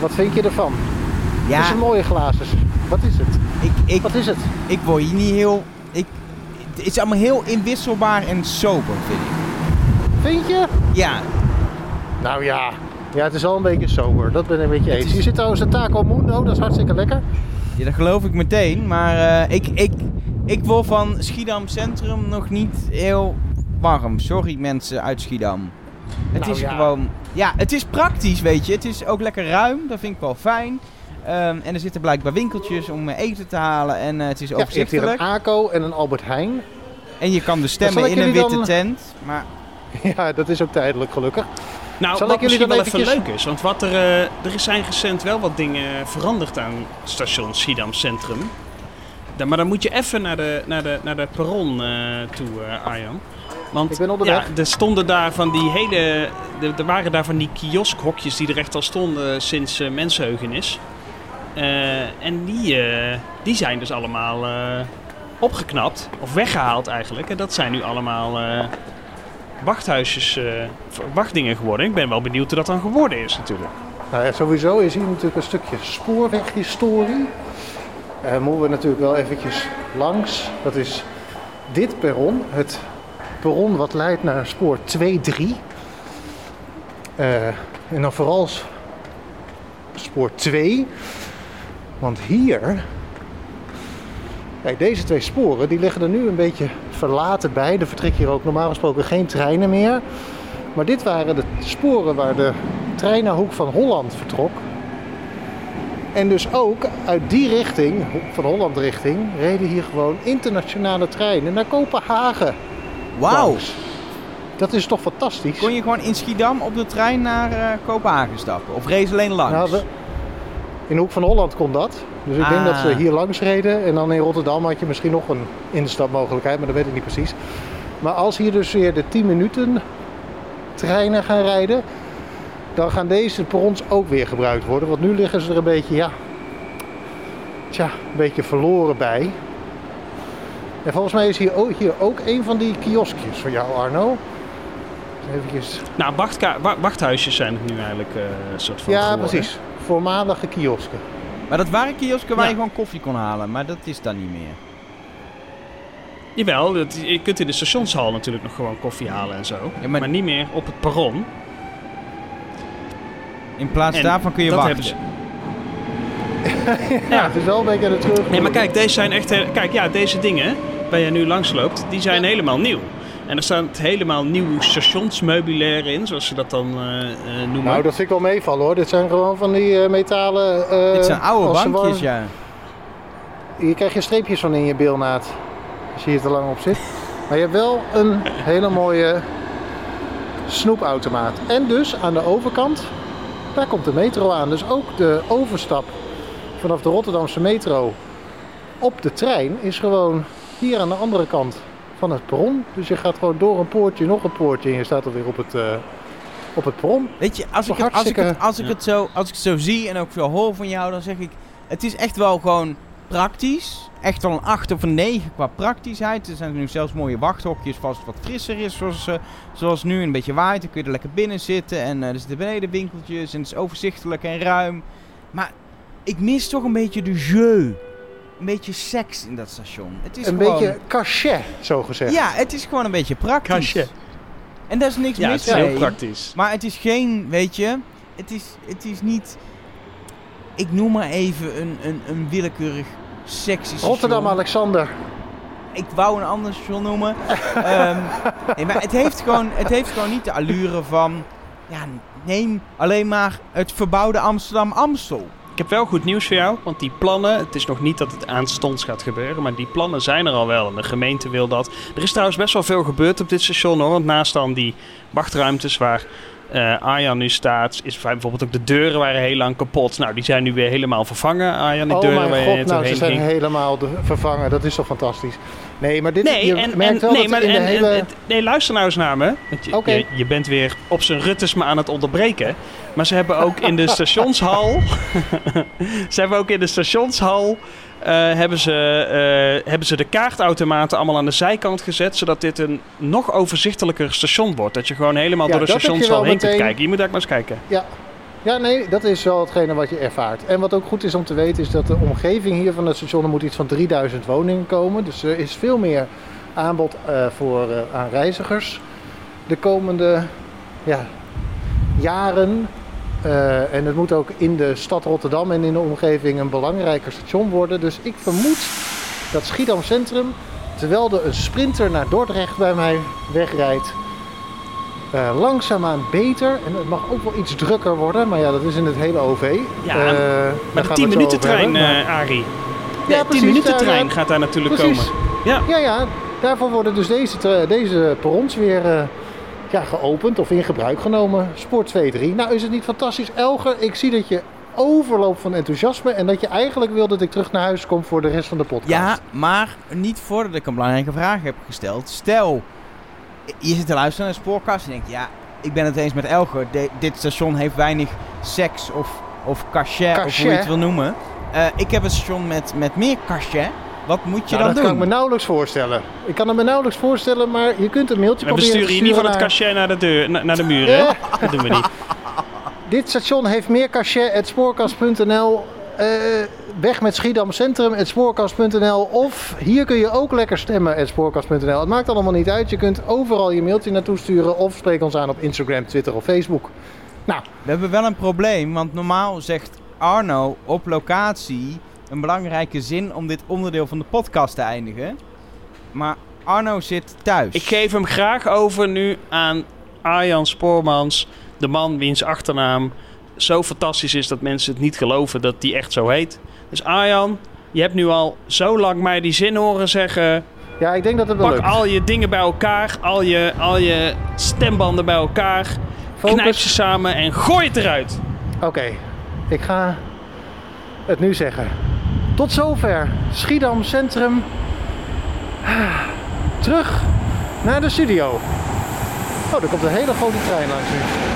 Wat vind je ervan? Het is Ja, een mooie glazen. Wat is het? ik, ik, Wat is het? ik word hier niet heel... Ik, het is allemaal heel inwisselbaar en sober, vind ik. Vind je? Ja, Nou ja. Ja, het is wel een beetje sober. Dat ben ik met je Het eens. is- Hier zit trouwens een taco mundo. Dat is hartstikke lekker. Ja, dat geloof ik meteen. Maar eh, ik, ik, ik word van Schiedam Centrum nog niet heel warm. Sorry mensen uit Schiedam. Het Nou is ja. gewoon... Ja, het is praktisch, weet je. Het is ook lekker ruim. Dat vind ik wel fijn. Ehm, en er zitten blijkbaar winkeltjes om eten te halen. En eh, het is Ja, je hebt hier een ACO en een Albert Heijn. en je kan dus stemmen in een witte dan- tent. Maar Ja, dat is ook tijdelijk gelukkig. Nou, Zal wat misschien wel even leuk is, want wat er, eh, er zijn recent wel wat dingen veranderd aan station Schiedam Centrum. Maar dan moet je even naar de, naar de, naar de perron eh, toe, eh, Arjan. Want Ik ben onderweg. ja, er stonden daar van die hele. Er, er waren daar van die kioskhokjes die er echt al stonden sinds eh mensenheugenis. En die, die zijn dus allemaal opgeknapt, of weggehaald eigenlijk. En dat zijn nu allemaal wachthuisjes, wachtdingen geworden. Ik ben wel benieuwd hoe dat dan geworden is natuurlijk. Nou ja, sowieso is hier natuurlijk een stukje spoorweghistorie. Eh moeten we natuurlijk wel eventjes langs. Dat is dit perron. Het perron wat leidt naar spoor 2-3. Eh, en dan vooral spoor 2. Want hier... Deze twee sporen die liggen er nu een beetje verlaten bij. Er vertrekken hier ook normaal gesproken geen treinen meer. Maar dit waren de sporen waar de trein naar Hoek van Holland vertrok. En dus ook uit die richting, van Holland richting, reden hier gewoon internationale treinen naar Kopenhagen. Wauw. Dat is toch fantastisch? Kon je gewoon in Schiedam op de trein naar eh, Kopenhagen stappen? Of race alleen langs? Nou, we- in Hoek van Holland kon dat. Dus ik denk Ah. dat ze hier langs reden. En dan in Rotterdam had je misschien nog een instapmogelijkheid, maar dat weet ik niet precies. Maar als hier dus weer de 10 minuten treinen gaan rijden, dan gaan deze perrons ook weer gebruikt worden. Want nu liggen ze er een beetje, ja, tja, een beetje verloren bij. En volgens mij is hier ook, hier ook een van die kioskjes van jou, Arno. Even Nou, wachthuisjes zijn het nu eigenlijk eh, een soort van. Ja, geworden. precies. Voormalige kiosken. Maar dat waren kiosken waar Ja. je gewoon koffie kon halen, maar dat is dan niet meer. Jawel, dat, je kunt in de stationshal natuurlijk nog gewoon koffie halen en zo. Ja, maar... maar- niet meer op het perron. In plaats En daarvan kun je dat wachten. hebben ze- Ja, het is wel een beetje aan de terug. Nee, maar kijk, deze zijn echt. Kijk, ja, deze dingen waar je nu langs loopt, die zijn helemaal nieuw. En er staat helemaal nieuw stationsmeubilair in, zoals ze dat dan eh, eh, noemen. Nou, dat vind ik wel meevallen hoor. Dit zijn gewoon van die eh, metalen... eh, Dit zijn oude bankjes, ja. Hier krijg je streepjes van in je bilnaad. Als je hier te lang op zit. Maar je hebt wel een hele mooie snoepautomaat. En dus aan de overkant, daar komt de metro aan. Dus ook de overstap vanaf de Rotterdamse metro op de trein is gewoon hier aan de andere kant van het perron. Dus je gaat gewoon door een poortje, nog een poortje en je staat alweer op het, eh, op het perron. Weet je, als ik, het, als, ik het, hartstikke- als, ik Ja. het zo, als ik het zo zie en ook veel hoor van jou, dan zeg ik... Het is echt wel gewoon praktisch. Echt wel een 8 of een 9 qua praktischheid. Er zijn nu zelfs mooie wachthokjes als het wat frisser is. Zoals, eh, zoals nu, een beetje waait. Dan kun je er lekker binnen zitten. En eh, er zitten beneden winkeltjes. En het is overzichtelijk en ruim. Maar ik mis toch een beetje de jeu. Een beetje seks in dat station. Het is Een gewoon... beetje cachet, zo gezegd. Ja, het is gewoon een beetje praktisch. Kastje. En daar is niks Ja, het mis is mee. heel praktisch. Maar het is geen, weet je, het is, het is niet, ik noem maar even een, een, een willekeurig sexy station. Rotterdam Alexander. Ik wou een ander station noemen. Ehm, nee, maar het heeft, gewoon, het heeft gewoon niet de allure van, ja, neem alleen maar het verbouwde Amsterdam-Amstel. Ik heb wel goed nieuws voor jou, want die plannen, het is nog niet dat het aanstonds gaat gebeuren, maar die plannen zijn er al wel en de gemeente wil dat. Er is trouwens best wel veel gebeurd op dit station hoor, want naast dan die wachtruimtes waar eh, Arjan nu staat, is bijvoorbeeld ook de deuren waren heel lang kapot. Nou, die zijn nu weer helemaal vervangen, Arjan, die Oh deuren mijn god, nou ze zijn ging. helemaal de, vervangen. Dat is toch fantastisch. Nee, maar dit, Nee, je en, merkt en, wel nee, maar, in de hele... en- nee, luister nou eens naar me. Want je, je, je bent weer op zijn ruttes me aan het onderbreken. Maar ze hebben ook in de stationshal... ze hebben ook in de stationshal... eh, hebben, ze, eh, hebben ze de kaartautomaten allemaal aan de zijkant gezet... zodat dit een nog overzichtelijker station wordt. Dat je gewoon helemaal Ja, door de stationshal heen kunt kijken. Je moet daar maar eens kijken. Ja. ja, nee, dat is wel hetgene wat je ervaart. En wat ook goed is om te weten is dat de omgeving hier van het station... er moet iets van 3000 woningen komen. Dus er is veel meer aanbod eh, voor, eh, aan reizigers. De komende ja, jaren... eh, en het moet ook in de stad Rotterdam en in de omgeving een belangrijker station worden. Dus ik vermoed dat Schiedam Centrum, terwijl er een sprinter naar Dordrecht bij mij wegrijdt, eh, langzaamaan beter. En het mag ook wel iets drukker worden, maar ja, dat is in het hele OV. Ja, Eh, Maar de gaan we het 10 zo minuten trein, hebben, maar- Arie. Ja, De 10 precies, minuten trein gaat daar natuurlijk precies. komen. Ja. Ja, ja, daarvoor worden dus deze, deze perrons weer ja, geopend of in gebruik genomen. Spoor 2-3. Nou, is het niet fantastisch? Elger, ik zie dat je overloop van enthousiasme. En dat je eigenlijk wil dat ik terug naar huis kom voor de rest van de podcast. Ja, maar niet voordat ik een belangrijke vraag heb gesteld. Stel, je zit te luisteren naar de spoorkast en denkt, ja, ik ben het eens met Elger. De- dit station heeft weinig seks of, of cachet, of hoe je het wil noemen. Eh, ik heb een station met, met meer cachet. Wat moet je Nou, dat dan kan ik doen? me nauwelijks voorstellen. Ik kan het me nauwelijks voorstellen, maar je kunt een mailtje We proberen besturen te hier niet van het sturen cachet naar de, deur, na- naar de muur, hè? Ja. Dat doen we niet. Dit station heeft meer cachet, het spoorkast.nl. eh, weg met Schiedam Centrum, spoorkast.nl. Of hier kun je ook lekker stemmen, spoorkast.nl. Het maakt allemaal niet uit. Je kunt overal je mailtje naartoe sturen. Of spreek ons aan op Instagram, Twitter of Facebook. Nou, We hebben wel een probleem, want normaal zegt Arno op locatie een belangrijke zin om dit onderdeel van de podcast te eindigen. Maar Arno zit thuis. Ik geef hem graag over nu aan Arjan Spoormans. De man wiens achternaam zo fantastisch is dat mensen het niet geloven dat die echt zo heet. Dus Arjan, je hebt nu al zo lang mij die zin horen zeggen. ja, ik denk dat het wel Pak lukt. al je dingen bij elkaar, al je, al je stembanden bij elkaar. Focus. Knijp ze samen en gooi het eruit. Oké, ik ga het nu zeggen. Tot zover. Schiedam Centrum. Terug naar de studio. Oh, er komt een hele grote trein langs nu.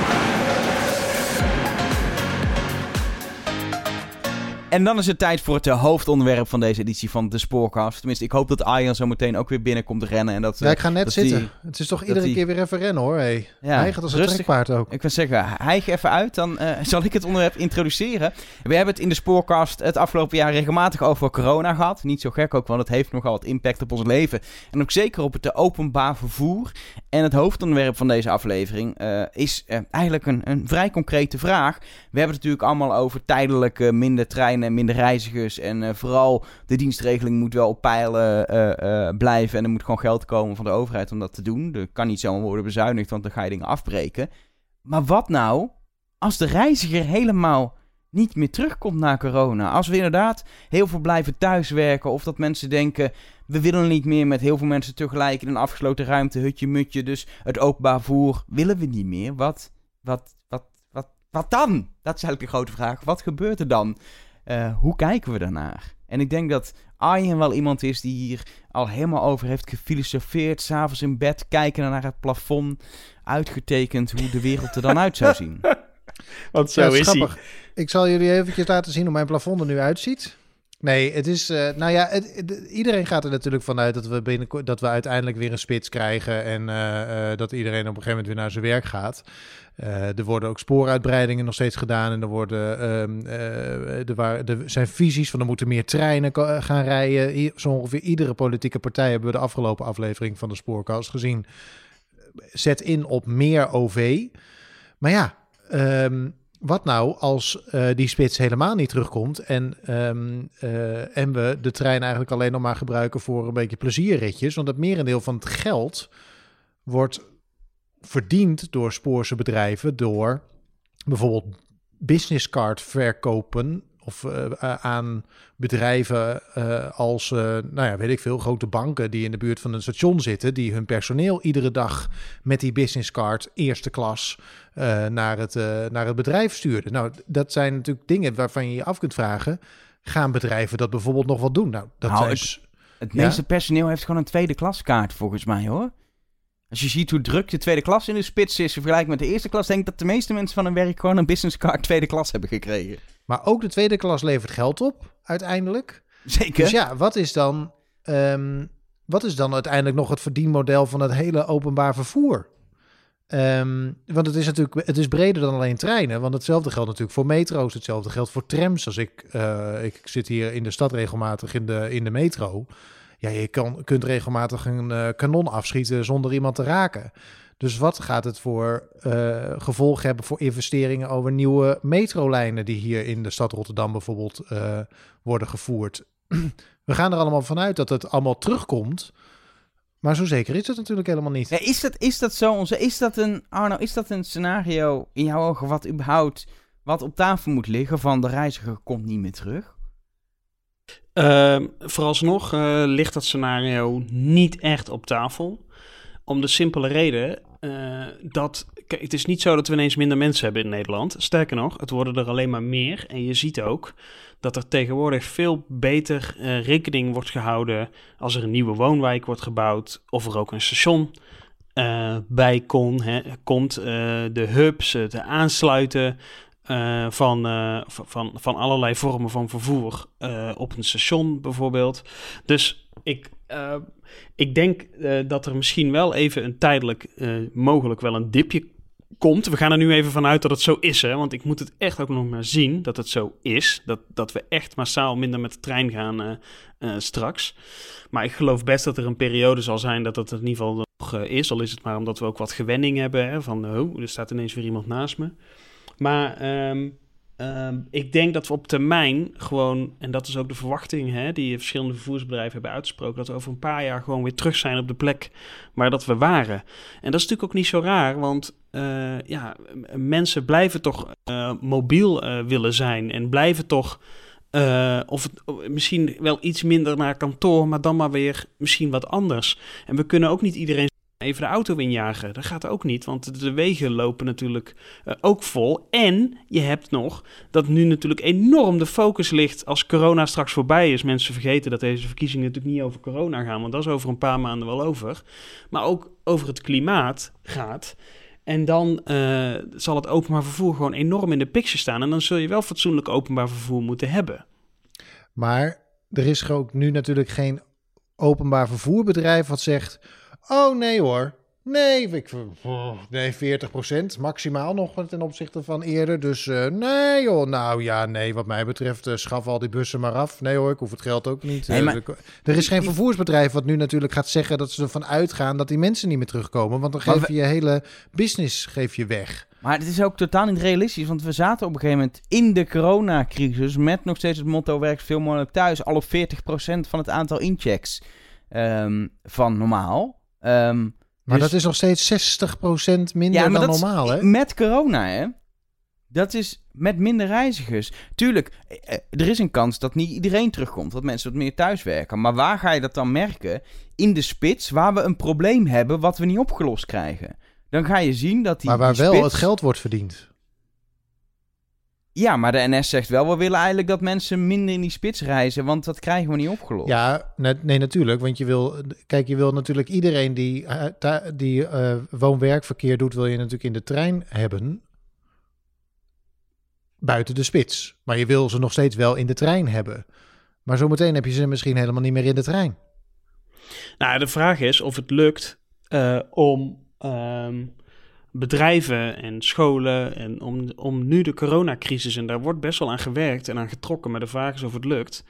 En dan is het tijd voor het eh, hoofdonderwerp van deze editie van de Spoorcast. Tenminste, ik hoop dat Arjan zo meteen ook weer binnenkomt rennen. En dat, Ja, ik ga net dat zitten. die- Het is toch iedere die- keer weer even rennen hoor. Hey. Ja, Hij gaat als een rustig. trekpaard ook. Ik wil zeggen, hijg even uit, dan eh, zal ik het onderwerp introduceren. We hebben het in de spoorkast het afgelopen jaar regelmatig over corona gehad. Niet zo gek ook, want het heeft nogal wat impact op ons leven. En ook zeker op het eh, openbaar vervoer. En het hoofdonderwerp van deze aflevering eh, is eh, eigenlijk een, een vrij concrete vraag. We hebben het natuurlijk allemaal over tijdelijk eh, minder treinen, minder reizigers. En eh, vooral de dienstregeling moet wel op pijlen eh, eh, blijven. En er moet gewoon geld komen van de overheid om dat te doen. Er kan niet zomaar worden bezuinigd, want dan ga je dingen afbreken. Maar wat nou als de reiziger helemaal niet meer terugkomt na corona? Als we inderdaad heel veel blijven thuiswerken of dat mensen denken... we willen niet meer met heel veel mensen tegelijk in een afgesloten ruimte, hutje mutje. Dus het openbaar vervoer willen we niet meer. Wat, wat, wat, wat, wat dan? Dat is eigenlijk een grote vraag. Wat gebeurt er dan? Eh, hoe kijken we daarnaar? En ik denk dat Arjen wel iemand is die hier al helemaal over heeft gefilosofeerd. S'avonds in bed kijken naar het plafond. Uitgetekend hoe de wereld er dan uit zou zien. Want zo Ja, is hij. grappig. Ik zal jullie eventjes laten zien hoe mijn plafond er nu uitziet. Nee, het is. eh, nou ja, iedereen gaat er natuurlijk vanuit dat we, binnenkort, dat we uiteindelijk weer een spits krijgen. En eh, eh, dat iedereen op een gegeven moment weer naar zijn werk gaat. Er worden ook spooruitbreidingen nog steeds gedaan. En er, worden, eh, er, waren, zijn visies van er moeten meer treinen gaan rijden. Zo ongeveer iedere politieke partij hebben we de afgelopen aflevering van de Spoorkast gezien. Zet in op meer OV. Maar ja, ehm, wat nou als eh, die spits helemaal niet terugkomt en, ehm, eh, en we de trein eigenlijk alleen nog maar gebruiken voor een beetje plezierritjes? Want het merendeel van het geld wordt verdiend door spoorse bedrijven door bijvoorbeeld businesscard verkopen of eh, eh, aan bedrijven eh, als, nou ja, weet ik veel, grote banken die in de buurt van een station zitten, die hun personeel iedere dag met die businesscard eerste klas naar, het, naar het bedrijf stuurden. Nou, dat zijn natuurlijk dingen waarvan je je af kunt vragen, gaan bedrijven dat bijvoorbeeld nog wel doen? Nou, dat Nou, zijn ik- s- Het Ja? meeste personeel heeft gewoon een tweede klaskaart, volgens mij hoor. Als je ziet hoe druk de tweede klas in de spits is, vergelijk met de eerste klas, denk ik dat de meeste mensen van hun werk gewoon een business card tweede klas hebben gekregen. Maar ook de tweede klas levert geld op, uiteindelijk. Zeker. Dus ja, wat is dan, ehm, wat is dan uiteindelijk nog het verdienmodel van het hele openbaar vervoer? Ehm, want het is natuurlijk het is breder dan alleen treinen. Want hetzelfde geldt natuurlijk voor metro's. Hetzelfde geldt voor trams. Als ik, eh, ik zit hier in de stad regelmatig in de, in de metro. Ja, je kan, kunt regelmatig een eh, kanon afschieten zonder iemand te raken. Dus wat gaat het voor eh gevolg hebben voor investeringen over nieuwe metrolijnen die hier in de stad Rotterdam bijvoorbeeld eh, worden gevoerd? We gaan er allemaal vanuit dat het allemaal terugkomt. Maar zo zeker is het natuurlijk helemaal niet. Ja, is, dat, is dat zo? Onze, is dat een, Arno, is dat een scenario in jouw ogen wat überhaupt wat op tafel moet liggen van de reiziger komt niet meer terug? Ehm, vooralsnog eh, ligt dat scenario niet echt op tafel. Om de simpele reden eh, dat kijk, het is niet zo dat we ineens minder mensen hebben in Nederland. Sterker nog, het worden er alleen maar meer. En je ziet ook dat er tegenwoordig veel beter eh, rekening wordt gehouden als er een nieuwe woonwijk wordt gebouwd of er ook een station eh, bij hè, komt. de hubs, het aansluiten van, van, van allerlei vormen van vervoer op een station bijvoorbeeld. Dus ik, ik denk eh, dat er misschien wel even een tijdelijk, eh, mogelijk wel een dipje komt. We gaan er nu even vanuit dat het zo is, hè? want ik moet het echt ook nog maar zien dat het zo is. Dat, dat we echt massaal minder met de trein gaan eh, straks. Maar ik geloof best dat er een periode zal zijn dat het in ieder geval nog is. Al is het maar omdat we ook wat gewenning hebben. Hè? Van, oh, er staat ineens weer iemand naast me. Maar ehm, ehm, ik denk dat we op termijn gewoon, en dat is ook de verwachting hè, die verschillende vervoersbedrijven hebben uitgesproken, dat we over een paar jaar gewoon weer terug zijn op de plek waar dat we waren. En dat is natuurlijk ook niet zo raar, want eh, ja, mensen blijven toch eh, mobiel eh, willen zijn en blijven toch. of misschien wel iets minder naar kantoor, maar dan maar weer misschien wat anders. En we kunnen ook niet iedereen even de auto injagen. Dat gaat ook niet, want de wegen lopen natuurlijk eh, ook vol. En je hebt nog dat nu natuurlijk enorm de focus ligt als corona straks voorbij is. Mensen vergeten dat deze verkiezingen natuurlijk niet over corona gaan, want dat is over een paar maanden wel over. Maar ook over het klimaat gaat. En dan eh, zal het openbaar vervoer gewoon enorm in de picture staan. En dan zul je wel fatsoenlijk openbaar vervoer moeten hebben. Maar er is ook nu natuurlijk geen openbaar vervoerbedrijf wat zegt: Oh nee hoor. Nee, ik, nee 40% maximaal nog ten opzichte van eerder. Dus eh, nee joh, nou ja, nee, wat mij betreft eh, schaf al die bussen maar af. Nee hoor, ik hoef het geld ook niet. Nee, Eh, maar- er- is geen vervoersbedrijf wat nu natuurlijk gaat zeggen dat ze ervan uitgaan dat die mensen niet meer terugkomen. Want dan geef we- je je hele business geef je weg. Maar het is ook totaal niet realistisch, want we zaten op een gegeven moment in de coronacrisis met nog steeds het motto werk veel mogelijk thuis, al op 40% van het aantal inchecks ehm, van normaal. Ehm, Maar dus- dat is nog steeds 60% minder Ja, dan normaal, hè? Met corona, hè? Dat is met minder reizigers. Tuurlijk, eh, eh, er is een kans dat niet iedereen terugkomt, dat mensen wat meer thuiswerken. Maar waar ga je dat dan merken? In de spits, waar we een probleem hebben wat we niet opgelost krijgen. Dan ga je zien dat die. Maar waar die wel het geld wordt verdiend. Ja, maar de NS zegt wel, we willen eigenlijk dat mensen minder in die spits reizen, want dat krijgen we niet opgelost. Ja, net, nee, natuurlijk. Want je wil, kijk, je wil natuurlijk iedereen die, eh, die eh, woon-werkverkeer doet, wil je natuurlijk in de trein hebben. Buiten de spits. Maar je wil ze nog steeds wel in de trein hebben. Maar zometeen heb je ze misschien helemaal niet meer in de trein. Nou, de vraag is of het lukt eh, om ehm, bedrijven en scholen en om, om nu de coronacrisis, en daar wordt best wel aan gewerkt en aan getrokken, maar de vraag is of het lukt,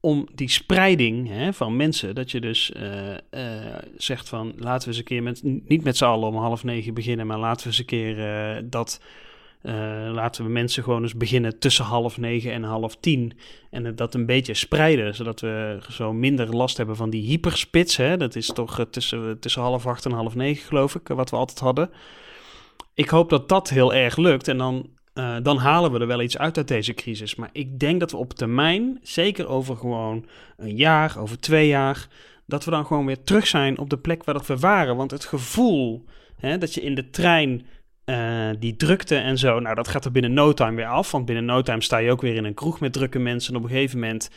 om die spreiding hè, van mensen, dat je dus eh, eh, zegt van laten we eens een keer met, niet met z'n allen om half negen beginnen, maar laten we eens een keer eh, dat, laten we mensen gewoon eens beginnen tussen half negen en half tien. En dat een beetje spreiden, zodat we zo minder last hebben van die hyperspits. Hè? Dat is toch tussen, tussen half acht en half negen, geloof ik, wat we altijd hadden. Ik hoop dat dat heel erg lukt en dan, eh, dan halen we er wel iets uit uit deze crisis. Maar ik denk dat we op termijn, zeker over gewoon een jaar, over twee jaar, dat we dan gewoon weer terug zijn op de plek waar we waren. Want het gevoel hè, dat je in de trein eh, die drukte en zo, nou dat gaat er binnen no time weer af. Want binnen no time sta je ook weer in een kroeg met drukke mensen. En op een gegeven moment,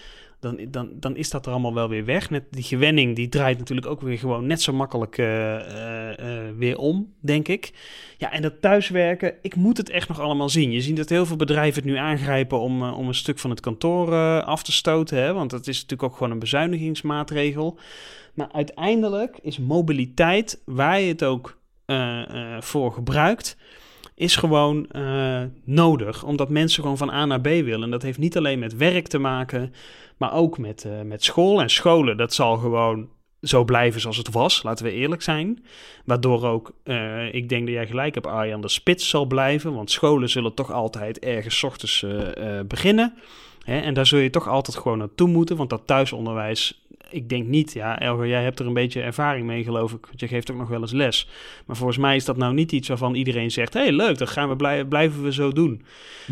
dan, dan, dan is dat er allemaal wel weer weg. Net die gewenning, die draait natuurlijk ook weer gewoon net zo makkelijk eh, eh, eh, weer om, denk ik. Ja, en dat thuiswerken, ik moet het echt nog allemaal zien. Je ziet dat heel veel bedrijven het nu aangrijpen om, om een stuk van het kantoor af te stoten. Hè? Want dat is natuurlijk ook gewoon een bezuinigingsmaatregel. Maar uiteindelijk is mobiliteit, waar je het ook voor gebruikt, is gewoon eh, nodig. Omdat mensen gewoon van A naar B willen. En dat heeft niet alleen met werk te maken, maar ook met, eh, met school. En scholen, dat zal gewoon zo blijven zoals het was, laten we eerlijk zijn. Waardoor ook, eh, ik denk dat jij gelijk hebt, Arjan, de spits zal blijven. Want scholen zullen toch altijd ergens ochtends beginnen. Hè? En daar zul je toch altijd gewoon naartoe moeten. Want dat thuisonderwijs, ik denk niet, ja, Elger, jij hebt er een beetje ervaring mee, geloof ik. Want je geeft ook nog wel eens les. Maar volgens mij is dat nou niet iets waarvan iedereen zegt: hé, hey, leuk, dat gaan we blij- blijven we zo doen.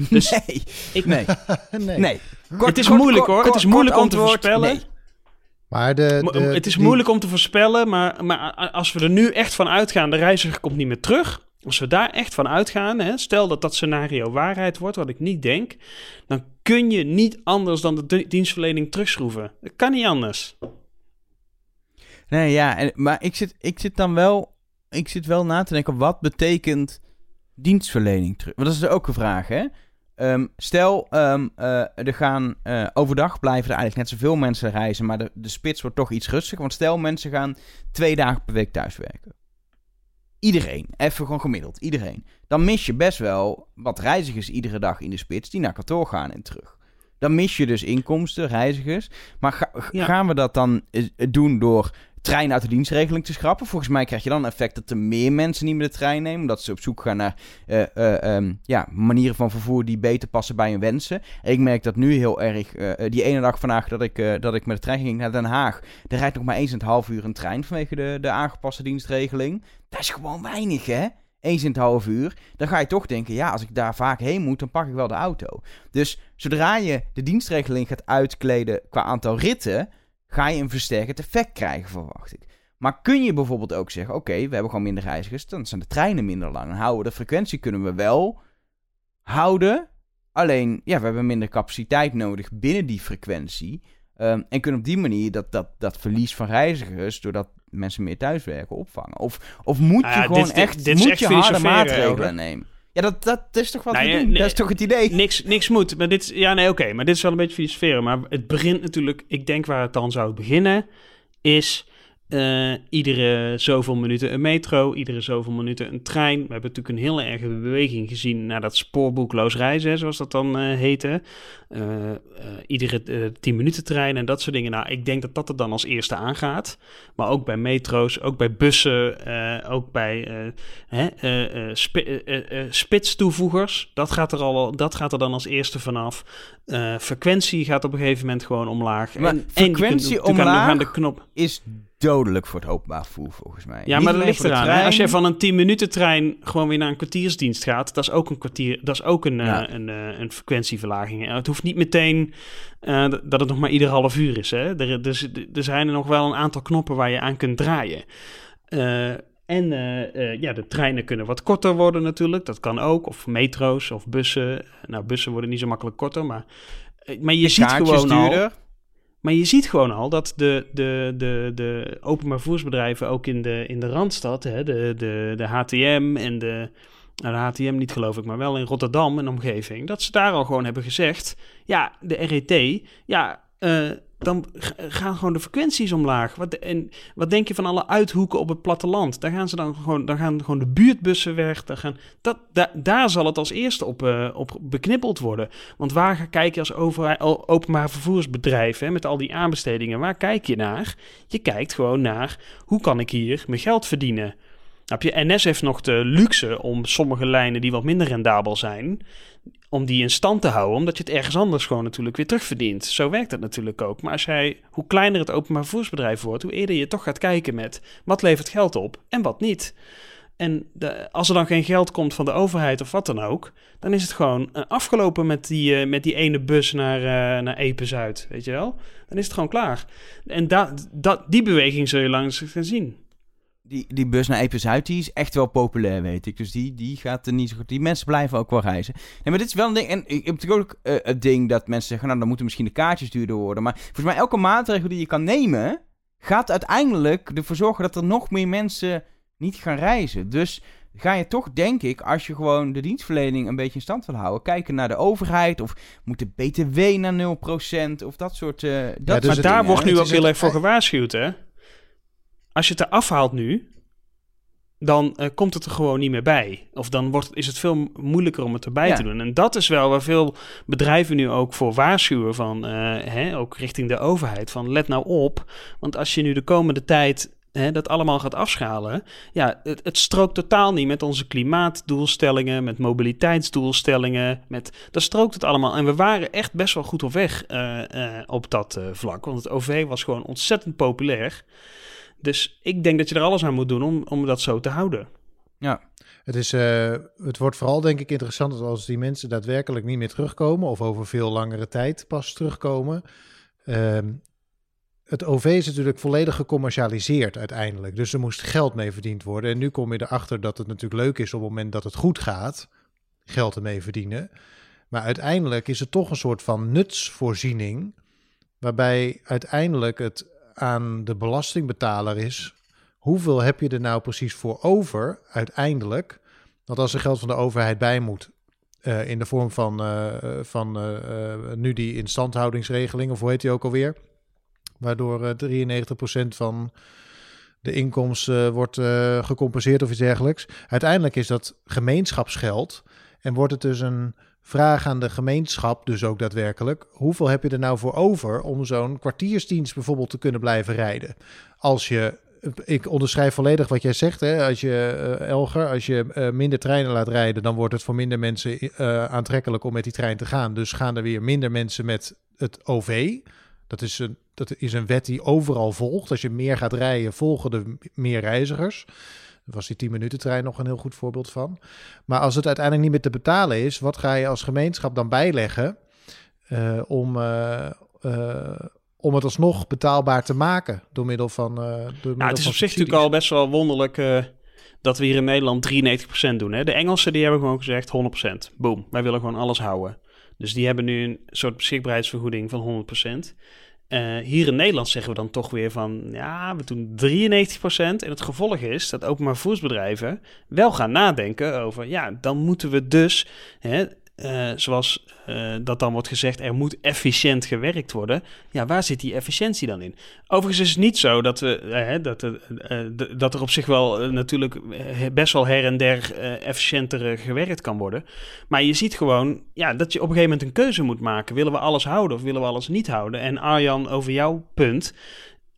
Dus nee, ik, nee, nee. nee. Het is moeilijk, hoor. Het is moeilijk om te voorspellen. nee. Maar de, het is die- moeilijk om te voorspellen, maar, maar als we er nu echt van uitgaan, de reiziger komt niet meer terug. Als we daar echt van uitgaan, hè, stel dat dat scenario waarheid wordt, wat ik niet denk, dan kun je niet anders dan de di- dienstverlening terugschroeven. Dat kan niet anders. Nee, ja, maar ik zit, ik zit dan wel, ik zit wel na te denken, wat betekent dienstverlening terug? Want dat is ook een vraag, hè? Ehm, stel, ehm, eh, er gaan eh, overdag blijven er eigenlijk net zoveel mensen reizen, maar de, de spits wordt toch iets rustiger. Want stel, mensen gaan twee dagen per week thuiswerken. Iedereen, even gewoon gemiddeld, iedereen. Dan mis je best wel wat reizigers iedere dag in de spits die naar kantoor gaan en terug. Dan mis je dus inkomsten, reizigers. Maar ga- Ja. gaan we dat dan eh, doen door trein uit de dienstregeling te schrappen? Volgens mij krijg je dan een effect dat er meer mensen niet meer de trein nemen. Omdat ze op zoek gaan naar eh, eh, ehm, ja, manieren van vervoer die beter passen bij hun wensen. En ik merk dat nu heel erg. eh, die ene dag vandaag dat ik, dat ik met de trein ging naar Den Haag. Er rijdt nog maar eens in het half uur een trein vanwege de, de aangepaste dienstregeling. Dat is gewoon weinig, hè? Eens in het half uur. Dan ga je toch denken, ja, als ik daar vaak heen moet, dan pak ik wel de auto. Dus zodra je de dienstregeling gaat uitkleden qua aantal ritten, ga je een versterkend effect krijgen, verwacht ik. Maar kun je bijvoorbeeld ook zeggen, oké, we hebben gewoon minder reizigers, dan zijn de treinen minder lang. Dan houden we de frequentie kunnen we wel houden. Alleen, ja, we hebben minder capaciteit nodig binnen die frequentie. Ehm, en kunnen op die manier dat, dat, dat verlies van reizigers, doordat mensen meer thuiswerken, opvangen. Of, of moet Nou je gewoon dit echt, dit moet echt je harde maatregelen nemen? Ja, dat, dat is toch wat Nou we ja, doen? nee, dat is toch het idee? Niks, niks moet. Maar dit, ja, nee, oké. maar dit is wel een beetje filosoferen. Maar het begint natuurlijk... Ik denk waar het dan zou beginnen... is eh, iedere zoveel minuten een metro... iedere zoveel minuten een trein. We hebben natuurlijk een heel erge beweging gezien... naar dat spoorboekloos reizen, zoals dat dan eh heette. Eh, iedere 10 minuten trein en dat soort dingen. Nou, ik denk dat dat er dan als eerste aangaat. Maar ook bij metro's, ook bij bussen... ook bij hè, eh, spitstoevoegers. Dat gaat, er al, dat gaat er dan als eerste vanaf. Frequentie gaat op een gegeven moment gewoon omlaag. Maar en, en kunt frequentie aan de- omlaag? aan de knop. Is dodelijk voor het openbaar vervoer, volgens mij. Ja, Niet maar dat ligt eraan. trein. Als jij van een 10 minuten trein gewoon weer naar een kwartiersdienst gaat, dat is ook een kwartier, dat is ook een, eh, een, eh, een frequentieverlaging. En het hoeft niet meteen eh, dat het nog maar ieder half uur is. Hè. Er, dus, er zijn er nog wel een aantal knoppen waar je aan kunt draaien. Eh, en ja, de treinen kunnen wat korter worden natuurlijk. Dat kan ook. Of metro's of bussen. Nou, bussen worden niet zo makkelijk korter, maar... Maar je ziet gewoon al... Maar je ziet gewoon al dat de, de, de, de openbaar vervoersbedrijven ook in de, in de Randstad, hè, de, de, de HTM en de, nou, de HTM niet geloof ik, maar wel in Rotterdam en omgeving, dat ze daar al gewoon hebben gezegd, ja, de RET, ja, eh, dan gaan gewoon de frequenties omlaag. Wat, en wat denk je van alle uithoeken op het platteland? Daar gaan ze dan gewoon, dan gaan gewoon de buurtbussen weg. Daar, gaan, dat, da- daar zal het als eerste op, eh, op beknippeld worden. Want waar kijk je als overheid, o- openbaar vervoersbedrijf hè, met al die aanbestedingen, waar kijk je naar? Je kijkt gewoon naar hoe kan ik hier mijn geld verdienen. Heb je, NS heeft nog de luxe om sommige lijnen die wat minder rendabel zijn, om die in stand te houden, omdat je het ergens anders gewoon natuurlijk weer terugverdient. Zo werkt het natuurlijk ook. Maar als jij, hoe kleiner het openbaar vervoersbedrijf wordt, hoe eerder je toch gaat kijken met wat levert geld op en wat niet. En de, als er dan geen geld komt van de overheid of wat dan ook, dan is het gewoon eh, afgelopen met die, eh, met die ene bus naar, eh naar Epe-Zuid, weet je wel? Dan is het gewoon klaar. En da, da, die beweging zul je langs gaan zien. Die, die bus naar Epes uit, die is echt wel populair, weet ik. Dus die, die gaat er niet zo goed. Die mensen blijven ook wel reizen. Nee, maar dit is wel een ding. En ik heb natuurlijk ook eh, het ding dat mensen zeggen, nou, dan moeten misschien de kaartjes duurder worden. Maar volgens mij, elke maatregel die je kan nemen, gaat uiteindelijk ervoor zorgen dat er nog meer mensen niet gaan reizen. Dus ga je toch, denk ik, als je gewoon de dienstverlening een beetje in stand wil houden, kijken naar de overheid. Of moet de BTW naar 0% of dat soort. eh dat dus maar daar wordt nu het ook heel erg voor gewaarschuwd, hè? Als je het eraf haalt nu, dan eh, komt het er gewoon niet meer bij. Of dan wordt, is het veel moeilijker om het erbij Ja. te doen. En dat is wel waar veel bedrijven nu ook voor waarschuwen van, eh, hè, ook richting de overheid, van let nou op. Want als je nu de komende tijd hè, dat allemaal gaat afschalen, ja, het, het strookt totaal niet met onze klimaatdoelstellingen, met mobiliteitsdoelstellingen, met, daar strookt het allemaal. En we waren echt best wel goed op weg eh, op dat vlak, want het OV was gewoon ontzettend populair. Dus ik denk dat je er alles aan moet doen om, om dat zo te houden. Het, is, eh, het wordt vooral denk ik interessant als die mensen daadwerkelijk niet meer terugkomen of over veel langere tijd pas terugkomen. Ehm, het OV is natuurlijk volledig gecommercialiseerd uiteindelijk. Dus er moest geld mee verdiend worden. En nu kom je erachter dat het natuurlijk leuk is op het moment dat het goed gaat, geld ermee verdienen. Maar uiteindelijk is het toch een soort van nutsvoorziening, waarbij uiteindelijk het aan de belastingbetaler is. Hoeveel heb je er nou precies voor over uiteindelijk? Want als er geld van de overheid bij moet, uh, in de vorm van, uh, van uh, nu die instandhoudingsregeling, of hoe heet die ook alweer? Waardoor 93% van de inkomsten wordt gecompenseerd of iets dergelijks. Uiteindelijk is dat gemeenschapsgeld en wordt het dus een vraag aan de gemeenschap, dus ook daadwerkelijk, hoeveel heb je er nou voor over om zo'n kwartiersdienst bijvoorbeeld te kunnen blijven rijden? Als je ik onderschrijf volledig wat jij zegt. Hè? Als je, uh, Elger, als je uh, minder treinen laat rijden, dan wordt het voor minder mensen uh, aantrekkelijk om met die trein te gaan. Dus gaan er weer minder mensen met het OV. Dat is, een, dat is een wet die overal volgt. Als je meer gaat rijden, volgen er meer reizigers. Was die 10 minuten trein nog een heel goed voorbeeld van. Maar als het uiteindelijk niet meer te betalen is, wat ga je als gemeenschap dan bijleggen om om het alsnog betaalbaar te maken door middel van. Door middel nou, het is op zich natuurlijk al best wel wonderlijk dat we hier in Nederland 93% doen. Hè? De Engelsen die hebben gewoon gezegd 100%. Boom, wij willen gewoon alles houden. Dus die hebben nu een soort beschikbaarheidsvergoeding van 100%. Uh, hier in Nederland zeggen we dan toch weer van ja, we doen 93%. En het gevolg is dat openbaar voersbedrijven wel gaan nadenken over ja, dan moeten we dus hè, uh, zoals uh, dat dan wordt gezegd, er moet efficiënt gewerkt worden. Ja, waar zit die efficiëntie dan in? Overigens is het niet zo dat, we, uh, dat, dat er op zich wel natuurlijk best wel her en der efficiënter gewerkt kan worden. Maar je ziet gewoon ja, dat je op een gegeven moment een keuze moet maken. Willen we alles houden of willen we alles niet houden? En Arjan, over jouw punt.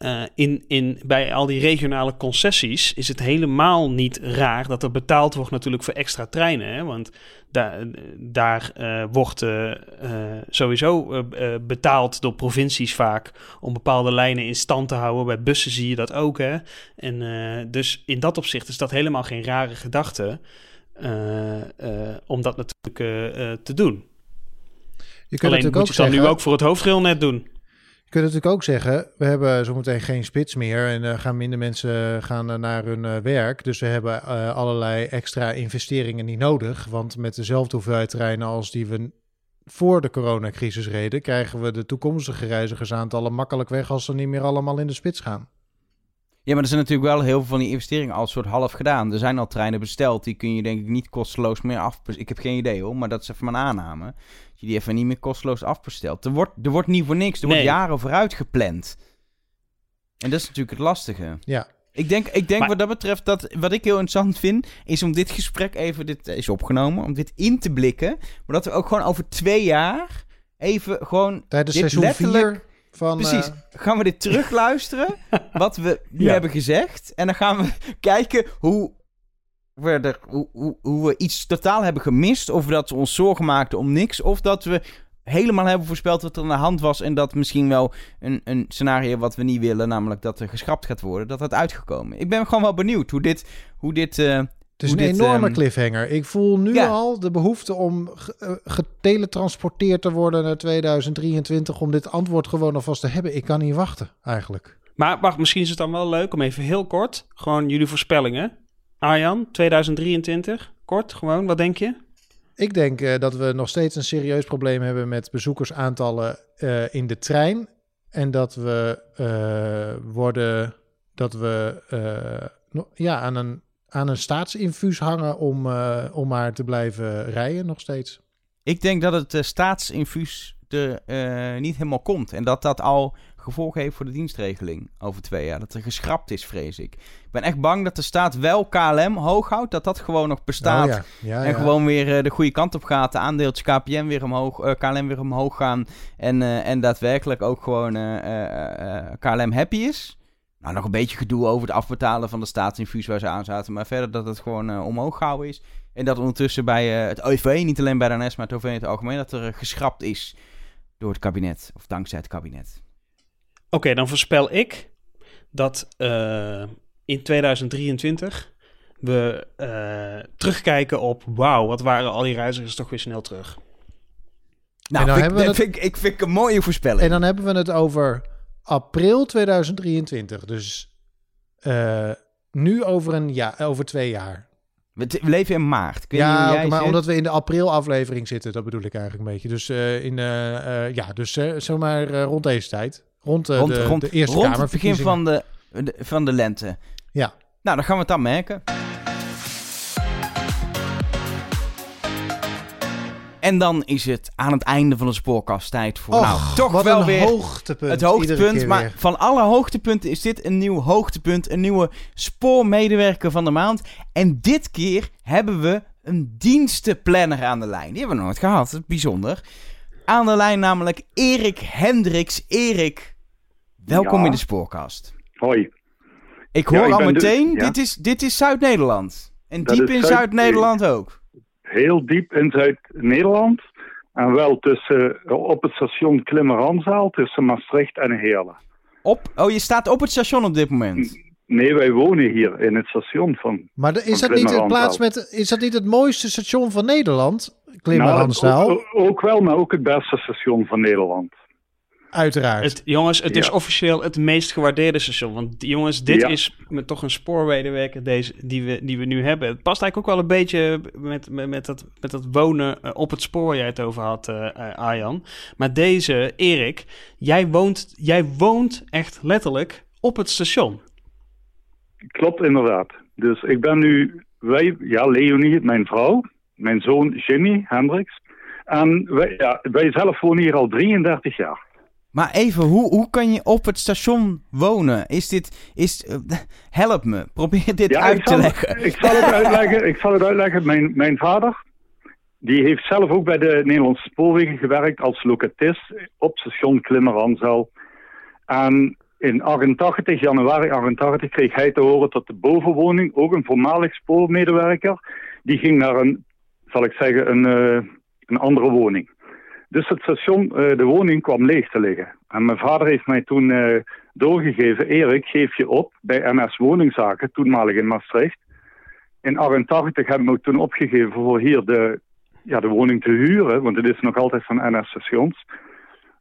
Uh, in, in, bij al die regionale concessies is het helemaal niet raar dat er betaald wordt natuurlijk voor extra treinen. Hè? Want daar, daar uh, wordt uh, sowieso betaald door provincies vaak om bepaalde lijnen in stand te houden. Bij bussen zie je dat ook. Hè? En dus in dat opzicht is dat helemaal geen rare gedachte om dat natuurlijk te doen. Je kunt Alleen moet je dan nu ook voor het hoofdrailnet doen kunt natuurlijk ook zeggen, we hebben zometeen geen spits meer en uh, gaan minder mensen gaan naar hun uh, werk. Dus we hebben allerlei extra investeringen niet nodig. Want met dezelfde hoeveelheid treinen als die we voor de coronacrisis reden, krijgen we de toekomstige reizigersaantallen makkelijk weg als ze niet meer allemaal in de spits gaan. Ja, maar er zijn natuurlijk wel heel veel van die investeringen al soort half gedaan. Er zijn al treinen besteld, die kun je denk ik niet kosteloos meer af... Ik heb geen idee hoor, maar dat is even mijn aanname. Dat je die even niet meer kosteloos afbestelt. Er wordt, er wordt niet voor niks, er wordt jaren vooruit gepland. En dat is natuurlijk het lastige. Ja. Ik denk, ik denk wat dat betreft dat wat ik heel interessant vind, is om dit gesprek even, dit is opgenomen, om dit in te blikken. Maar dat we ook gewoon over twee jaar even gewoon. Tijdens dit seizoen letterlijk, van, Precies. Uh... Gaan we dit terugluisteren, wat we nu hebben gezegd. En dan gaan we kijken hoe we, er, hoe, hoe, hoe, we iets totaal hebben gemist. Of dat we ons zorgen maakten om niks. Of dat we helemaal hebben voorspeld wat er aan de hand was. En dat misschien wel een, een scenario wat we niet willen. Namelijk dat er geschrapt gaat worden. Dat dat uitgekomen. Ik ben gewoon wel benieuwd hoe dit, hoe dit uh, het is een enorme um... cliffhanger. Ik voel nu al de behoefte om eh, geteletransporteerd te worden naar 2023 om dit antwoord gewoon alvast te hebben. Ik kan niet wachten, eigenlijk. Maar wacht, misschien is het dan wel leuk om even heel kort, gewoon jullie voorspellingen. Arjan, 2023, kort gewoon, wat denk je? Ik denk uh, dat we nog steeds een serieus probleem hebben met bezoekersaantallen uh, in de trein. En dat we uh, worden, dat we ja, aan een aan een staatsinfuus hangen om, uh, om maar te blijven rijden nog steeds? Ik denk dat het uh, staatsinfuus er uh, niet helemaal komt. En dat dat al gevolgen heeft voor de dienstregeling over twee jaar. Dat er geschrapt is, vrees ik. Ik ben echt bang dat de staat wel KLM hoog houdt. Dat dat gewoon nog bestaat. Oh, ja. Ja, en ja. gewoon weer de goede kant op gaat. De aandeeltjes KPN weer omhoog, KLM weer omhoog gaan. En, en daadwerkelijk ook gewoon KLM happy is. Nou, nog een beetje gedoe over het afbetalen van de staatsinfuus waar ze aan zaten. Maar verder dat het gewoon uh, omhoog gehouden is. En dat ondertussen bij uh, het OV, niet alleen bij de NS, maar het OV in het algemeen, dat er uh, geschrapt is door het kabinet. Of dankzij het kabinet. Oké, okay, dan voorspel ik dat in 2023 we terugkijken op... Wauw, wat waren al die reizigers toch weer snel terug. Nou, vind, ik, vind, ik, ik vind een mooie voorspelling. En dan hebben we het over april 2023. Dus uh, nu over, een jaar, over twee jaar. We, leven in maart. Ja, jij maar zit? omdat we in de april-aflevering zitten, dat bedoel ik eigenlijk een beetje. Dus uh, in, uh, ja, dus zomaar rond deze tijd. Rond, rond, de, rond, de Eerste rond het begin van de, de, van de lente. Ja. Nou, dan gaan we het dan merken. En dan is het aan het einde van de spoorkast tijd voor Och, nou, toch wat wel een weer hoogtepunt. het hoogtepunt. Maar weer. van alle hoogtepunten is dit een nieuw hoogtepunt. Een nieuwe spoormedewerker van de maand. En dit keer hebben we een dienstenplanner aan de lijn. Die hebben we nooit gehad. Dat is bijzonder. Aan de lijn namelijk Erik Hendricks. Erik, welkom Ja. in de spoorkast. Hoi. Ik Ja, hoor ik al meteen, ja. dit is, dit is Zuid-Nederland. En Dat diep in Zuid- Zuid-Nederland ook. Heel diep in Zuid-Nederland. En wel tussen, eh, op het station Klimmeranzaal tussen Maastricht en Heerlen. Op, oh, je staat op het station op dit moment. Nee, wij wonen hier in het station van... Maar de- is Van dat, niet Klimmeranzaal. plaats met, is dat niet het mooiste station van Nederland? Nou, ook, ook wel, maar ook het beste station van Nederland. Uiteraard. Het, jongens, het is officieel het meest gewaardeerde station. Want jongens, dit Ja. is met toch een spoormedewerker deze, die, we, die we nu hebben. Het past eigenlijk ook wel een beetje met, met, met, dat, met dat wonen eh, op het spoor waar jij het over had, eh eh, Arjan. Maar deze, Erik, jij woont, jij woont echt letterlijk op het station. Klopt inderdaad. Dus ik ben nu, wij, ja, Leonie, mijn vrouw, mijn zoon Jimmy Hendricks. En wij, ja, wij zelf wonen hier al 33 jaar. Maar even, hoe, hoe kan je op het station wonen? Is dit, is, eh, help me, probeer dit Ja, uit te leggen. Ik zal het uitleggen. Ik zal het uitleggen. Mijn, mijn vader, die heeft zelf ook bij de Nederlandse Spoorwegen gewerkt als locatist op station Klimmeranzaal. En in 88, januari 88, kreeg hij te horen dat de bovenwoning, ook een voormalig spoormedewerker, die ging naar een, zal ik zeggen, een, eh, een andere woning. Dus het station, eh, de woning kwam leeg te liggen. En mijn vader heeft mij toen eh, doorgegeven, Erik, geef je op bij MS Woningzaken, toenmalig in Maastricht. In 88 hebben we toen opgegeven voor hier de, ja, de woning te huren, want het is nog altijd van NS Stations.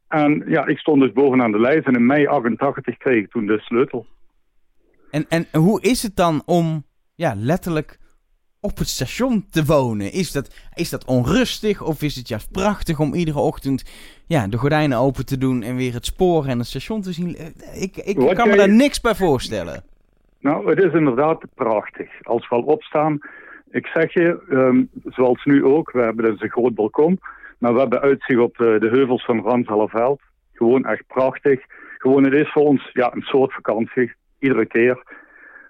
En ja, ik stond dus bovenaan de lijst en in mei 88 kreeg ik toen de sleutel. En, en hoe is het dan om ja, letterlijk op het station te wonen? Is dat, is dat onrustig of is het juist prachtig om iedere ochtend ja, de gordijnen open te doen en weer het spoor en het station te zien? Eh, Ik, ik Wat kan me daar niks bij voorstellen. Nou, het is inderdaad prachtig. Als we al opstaan, ik zeg je, ehm, zoals nu ook, we hebben dus een groot balkon, maar we hebben uitzicht op de, de heuvels van Ransellerveld. Gewoon echt prachtig. Gewoon, het is voor ons ja, een soort vakantie, iedere keer.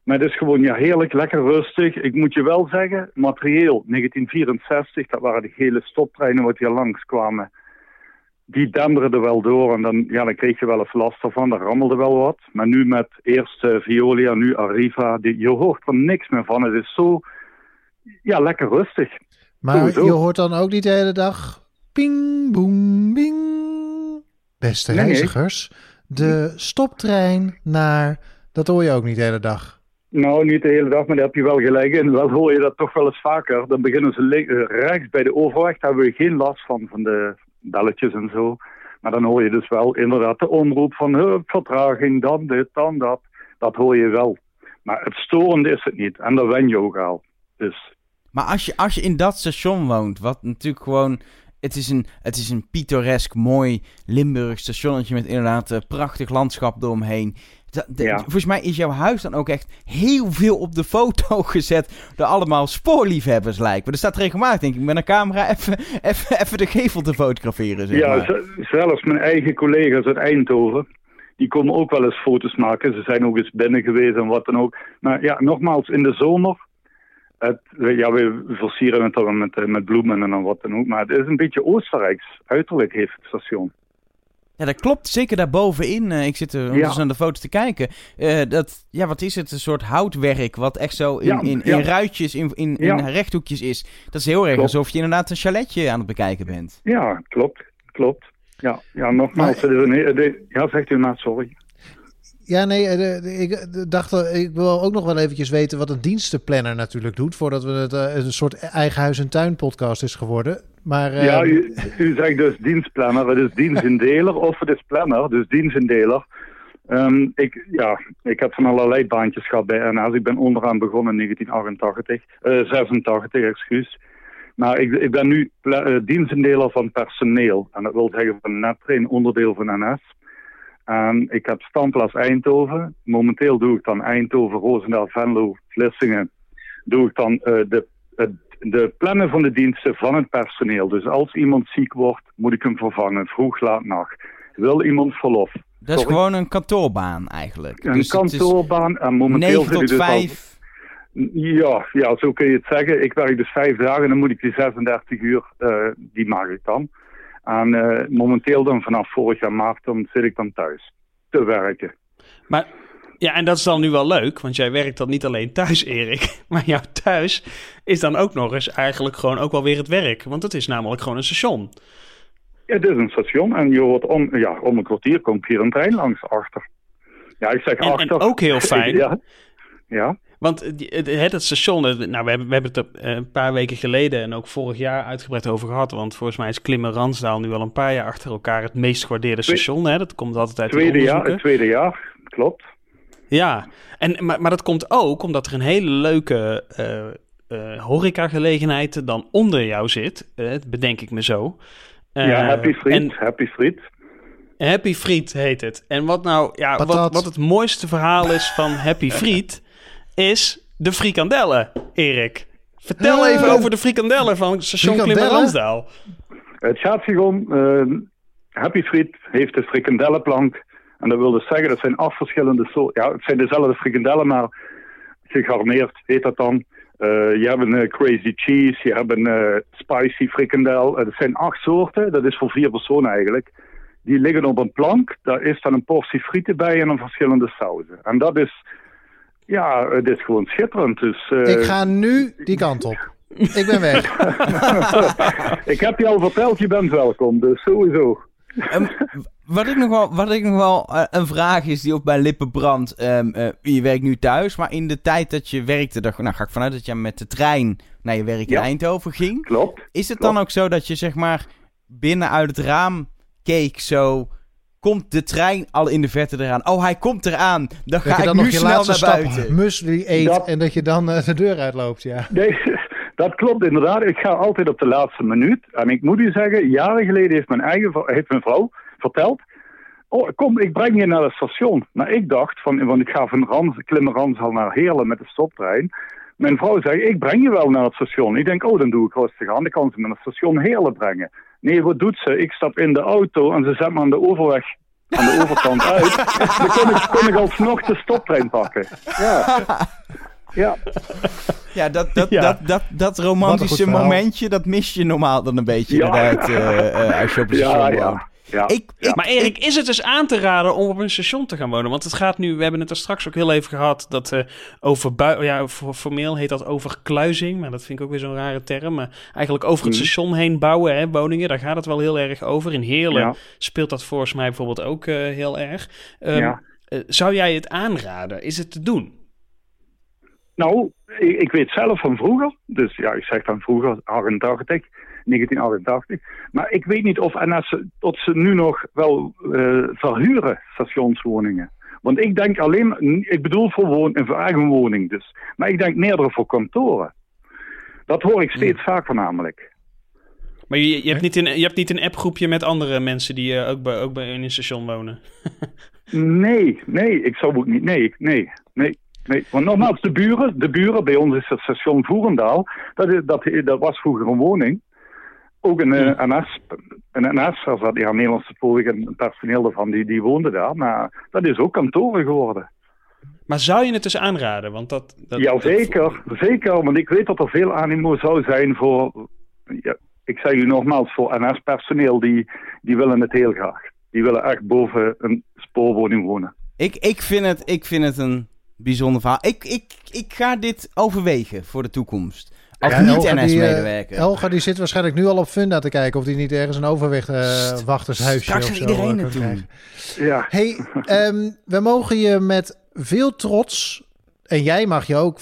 Maar het is gewoon ja, heerlijk, lekker rustig. Ik moet je wel zeggen, materieel, 1964, dat waren de gele stoptreinen wat hier langskwamen. Die denderen er wel door en dan, ja, dan kreeg je wel eens last ervan, daar rammelde wel wat. Maar nu met eerst eh, Violia, nu Arriva, die, je hoort er niks meer van. Het is zo, ja, lekker rustig. maar sowieso. je hoort dan ook niet de hele dag... Ping, boem, bing. Beste Nee, nee. reizigers, de stoptrein naar... Dat hoor je ook niet de hele dag. Nou, niet de hele dag, maar daar heb je wel gelijk in. Wel hoor je dat toch wel eens vaker. Dan beginnen ze eh, rechts bij de overweg, daar hebben we geen last van, van de belletjes en zo. Maar dan hoor je dus wel inderdaad de omroep van vertraging, dan dit, dan dat. Dat hoor je wel. Maar het storende is het niet. En daar wen je ook al. Dus Maar als je, als je in dat station woont, wat natuurlijk gewoon... Het is een, het is een pittoresk, mooi Limburg stationnetje met inderdaad een prachtig landschap eromheen. De- Ja. Volgens mij is jouw huis dan ook echt heel veel op de foto gezet door allemaal spoorliefhebbers lijken. Er staat regelmatig, denk ik, met een camera even, even, even de gevel te fotograferen, zeg ja, maar. zelfs mijn eigen collega's uit Eindhoven, die komen ook wel eens foto's maken. Ze zijn ook eens binnen geweest en wat dan ook. Maar ja, nogmaals, in de zomer, het, ja, we versieren het dan met, eh, met bloemen en dan wat dan ook. Maar het is een beetje Oostenrijks uiterlijk heeft het station. Ja, dat klopt. Zeker daarbovenin. eh ik zit er ondertussen aan de foto te kijken. Eh, dat, ja, wat is het? Een soort houtwerk wat echt zo in, Ja, in, ja. in ruitjes, in, in, Ja. in rechthoekjes is. Dat is heel erg Klopt. alsof je inderdaad een chaletje aan het bekijken bent. Ja, klopt, klopt. Ja, ja nogmaals, ja, zegt u maar, sorry. Ja, nee, eh, de- de- ik eh, dacht, eh, ik wil ook nog wel eventjes weten wat een dienstenplanner natuurlijk doet, voordat we het eh, een soort eigen huis en tuin podcast is geworden. Maar Ja, u, u zegt dus dienstplanner, het is dienstindeler of het is planner, dus dienstindeler. Ehm, ik, ja, ik heb van allerlei baantjes gehad bij NS. Ik ben onderaan begonnen in 1988, eh 86, excuus. Maar ik, ik ben nu eh, dienstendeler van personeel. En dat wil zeggen van Nettrain, onderdeel van NS. En ik heb standplaats Eindhoven. Momenteel doe ik dan Eindhoven, Roosendaal, Venlo, Vlissingen. Doe ik dan eh, de, het- de plannen van de diensten van het personeel. Dus als iemand ziek wordt, moet ik hem vervangen. Vroeg, laat, nacht. Wil iemand verlof? Dat is Sorry? gewoon een kantoorbaan eigenlijk. Een Dus het is kantoorbaan en momenteel 9 zit ik tot dus al- 5. Ja, ja, zo kun je het zeggen. Ik werk dus vijf dagen en dan moet ik die 36 uur, eh, die maak ik dan. En eh, momenteel dan vanaf vorig jaar maart, dan zit ik dan thuis te werken. Maar ja, en dat is dan nu wel leuk, want jij werkt dan niet alleen thuis, Erik. Maar jouw thuis is dan ook nog eens eigenlijk gewoon ook wel weer het werk. Want het is namelijk gewoon een station. Het is een station en je hoort om, ja, om een kwartier komt hier een trein langs achter. Ja, ik zeg En, en achter. ook heel fijn, ja. ja. want die- het, station, het- nou, we hebben, we hebben het er eh, een paar weken geleden en ook vorig jaar uitgebreid over gehad. Want volgens mij is Klimmen Ransdaal nu al een paar jaar achter elkaar het meest gewaardeerde station. Hè? Dat komt altijd uit de Tweede jaar, het tweede jaar, klopt. Ja, en, maar, maar dat komt ook omdat er een hele leuke eh eh, horecagelegenheid dan onder jou zit. eh, bedenk ik me zo. Eh, ja, Happy En Happy Street. Happy Friet heet het. En wat nou, ja, wat, Patat. wat het mooiste verhaal is van Happy Friet, is de frikandellen, Erik. Vertel even over de frikandellen van station frikandellen? Klimmen-Ransdaal. Het gaat zich om, eh, Happy Friet heeft de frikandellenplank. En dat wil dus zeggen, dat zijn acht verschillende soorten. Ja, het zijn dezelfde frikandellen, maar gegarneerd heet dat dan. Eh, je hebt een eh, crazy cheese, je hebt een eh, spicy frikandel. Dat zijn acht soorten, dat is voor vier personen eigenlijk. Die liggen op een plank, daar is dan een portie frieten bij en dan verschillende sauzen. En dat is, ja, het is gewoon schitterend. Dus, Ik ga nu die kant op. Ik ben weg. ik heb je al verteld, je bent welkom, dus sowieso. Ehm, wat ik nog wel, wat ik nog wel eh, een vraag is die op mijn lippen brandt. Ehm, eh, je werkt nu thuis, maar in de tijd dat je werkte, dan nou, ga ik vanuit dat je met de trein naar je werk in Ja. Eindhoven ging. Klopt. Is het Klopt. dan ook zo dat je zeg maar binnen uit het raam keek zo... Komt de trein al in de verte eraan? Oh, hij komt eraan. Dan ga Dat je ik nu nog je snel laatste naar stap buiten. muesli eet Dat- en dat je dan eh, de deur uitloopt, ja. Nee, dat klopt inderdaad. Ik ga altijd op de laatste minuut. En ik moet u zeggen, jaren geleden heeft mijn eigen heeft mijn vrouw verteld. Oh, kom, ik breng je naar het station. Maar ik dacht, van, want ik ga van Rans, Ransal naar Heerlen met de stoptrein. Mijn vrouw zei, ik breng je wel naar het station. Ik denk, oh, dan doe ik rustig aan. Dan kan ze me naar het station Heerlen brengen. Nee, wat doet ze? Ik stap in de auto en ze zet me aan de overweg, aan de overkant uit. Dan kon ik, kon ik alsnog de stoptrein pakken. Ja. Ja. Ja, dat, dat, Ja. dat, dat, dat romantische momentje, dat mis je normaal dan een beetje Ja. inderdaad, eh, eh, als je op een station Ja, woont. ja. ja. Ik, ik, Maar Erik, is het dus aan te raden om op een station te gaan wonen? Want het gaat nu, we hebben het er straks ook heel even gehad, dat eh over, bui- ja, formeel heet dat overkluizing, maar dat vind ik ook weer zo'n rare term. Maar eigenlijk over het Mhm. station heen bouwen, hè, woningen, daar gaat het wel heel erg over. In Heerlen Ja. speelt dat volgens mij bijvoorbeeld ook eh, heel erg. Ehm, Ja. eh, zou jij het aanraden? Is het te doen? Nou, ik, ik weet zelf van vroeger, dus ja, ik zeg dan vroeger, 88, 1988. Maar ik weet niet of NS, tot ze nu nog wel eh, verhuren, stationswoningen. Want ik denk alleen, ik bedoel voor, woon, voor eigen woning dus. Maar ik denk meerdere voor kantoren. Dat hoor ik steeds vaker namelijk. Maar je, je, hebt, niet een, je hebt niet een appgroepje met andere mensen die eh, ook, bij, ook bij in een station wonen. Nee, nee, ik zou ook niet. Nee, nee, nee. Nee, want nogmaals, de buren, de buren, bij ons is het station Voerendaal, dat, is, dat, dat was vroeger een woning. Ook een eh, NS, een NS, als dat ja, Nederlandse spoorweg en personeel daarvan, die, die woonde daar. Maar dat is ook kantoren geworden. Maar zou je het dus aanraden? Want dat, dat, Ja, dat- zeker, zeker, want ik weet dat er veel animo zou zijn voor, ja, ik zeg u nogmaals, voor NS-personeel, die, die willen het heel graag. Die willen echt boven een spoorwoning wonen. ik, ik, vind het, ik vind het een bijzonder verhaal. Ik, ik, ik ga dit overwegen voor de toekomst. Als Ja, die, eh, niet-NS-medewerker. Elga die zit waarschijnlijk nu al op Funda te kijken of die niet ergens een overweg eh, wachtershuisje Straks of zo iedereen eh, het doen. Ja, Hey, ehm, we mogen je met veel trots, en jij mag je ook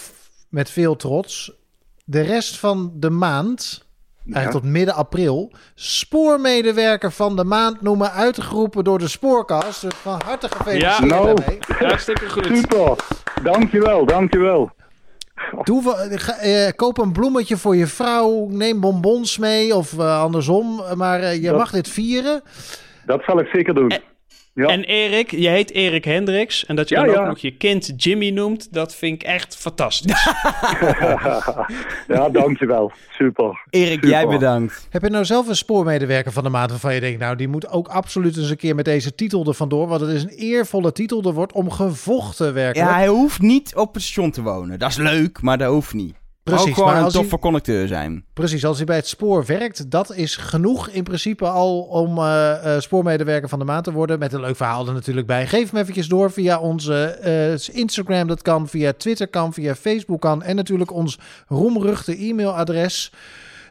met veel trots, de rest van de maand eigenlijk tot midden april, spoormedewerker van de maand noemen, uitgeroepen door de Spoorkast. Dus van harte gefeliciteerd Ja. Nou. daarmee. Hartstikke goed. Super. Dankjewel, dankjewel. Doe, eh, koop een bloemetje voor je vrouw, neem bonbons mee of eh, andersom. Maar eh, je Dat- mag dit vieren. Dat zal ik zeker doen. Ja. En Erik, je heet Erik Hendricks. En dat je Ja, dan ook ja. nog je kind Jimmy noemt, dat vind ik echt fantastisch. ja, dankjewel. Super. Erik, Super. jij bedankt. Heb je nou zelf een spoormedewerker van de maand waarvan je denkt, nou die moet ook absoluut eens een keer met deze titel er vandoor. Want het is een eervolle titel. Er wordt om gevochten werkelijk. Ja, hij hoeft niet op het station te wonen. Dat is leuk, maar dat hoeft niet. Precies, Ook gewoon maar een als hij- toffe conducteur zijn. Precies, als hij bij het spoor werkt, dat is genoeg in principe al om eh, eh, spoormedewerker van de maand te worden. Met een leuk verhaal er natuurlijk bij. Geef hem eventjes door via onze eh, Instagram, dat kan, via Twitter kan, via Facebook kan. En natuurlijk ons roemruchte e-mailadres.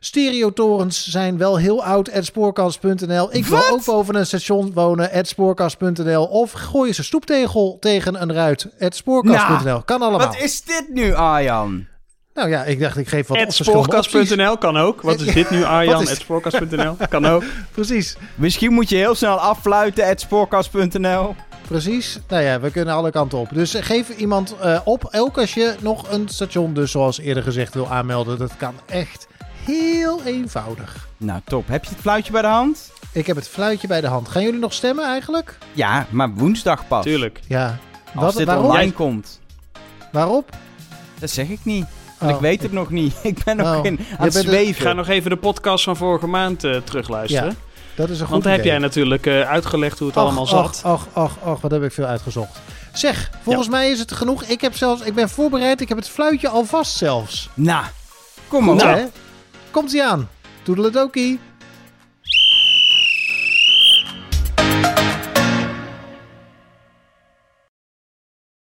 Stereotorens zijn wel heel oud, spoorkast.nl. Ik wil ook boven een station wonen, spoorkast.nl. Of gooi eens een stoeptegel tegen een ruit, spoorkast.nl. Nou, kan allemaal. Wat is dit nu, Arjan? Nou ja, ik dacht ik geef wat. Spoorkast.nl kan ook. Wat is dit nu, Arjan? Spoorkast.nl kan ook. Precies. Misschien moet je heel snel affluiten, spoorkast.nl. Precies. Nou ja, we kunnen alle kanten op. Dus geef iemand eh, op. Ook als je nog een station, dus zoals eerder gezegd, wil aanmelden. Dat kan echt heel eenvoudig. Nou, top. Heb je het fluitje bij de hand? Ik heb het fluitje bij de hand. Gaan jullie nog stemmen eigenlijk? Ja, maar woensdag pas. Tuurlijk. Ja. Als Wat, dit online komt. Waarop? Dat zeg ik niet. Want ik oh. weet het nog niet. Ik ben nog oh. in, aan het zweven. Ik ga nog even de podcast van vorige maand eh, terugluisteren. Dat is een goed Want daar heb jij natuurlijk eh, uitgelegd hoe het allemaal zat. Och, och, och, wat heb ik veel uitgezocht. Zeg, volgens mij is het genoeg. Ik, heb zelfs, ik ben voorbereid. Ik heb het fluitje alvast zelfs. Nou, kom op. Komt ie aan. Toedeledokie.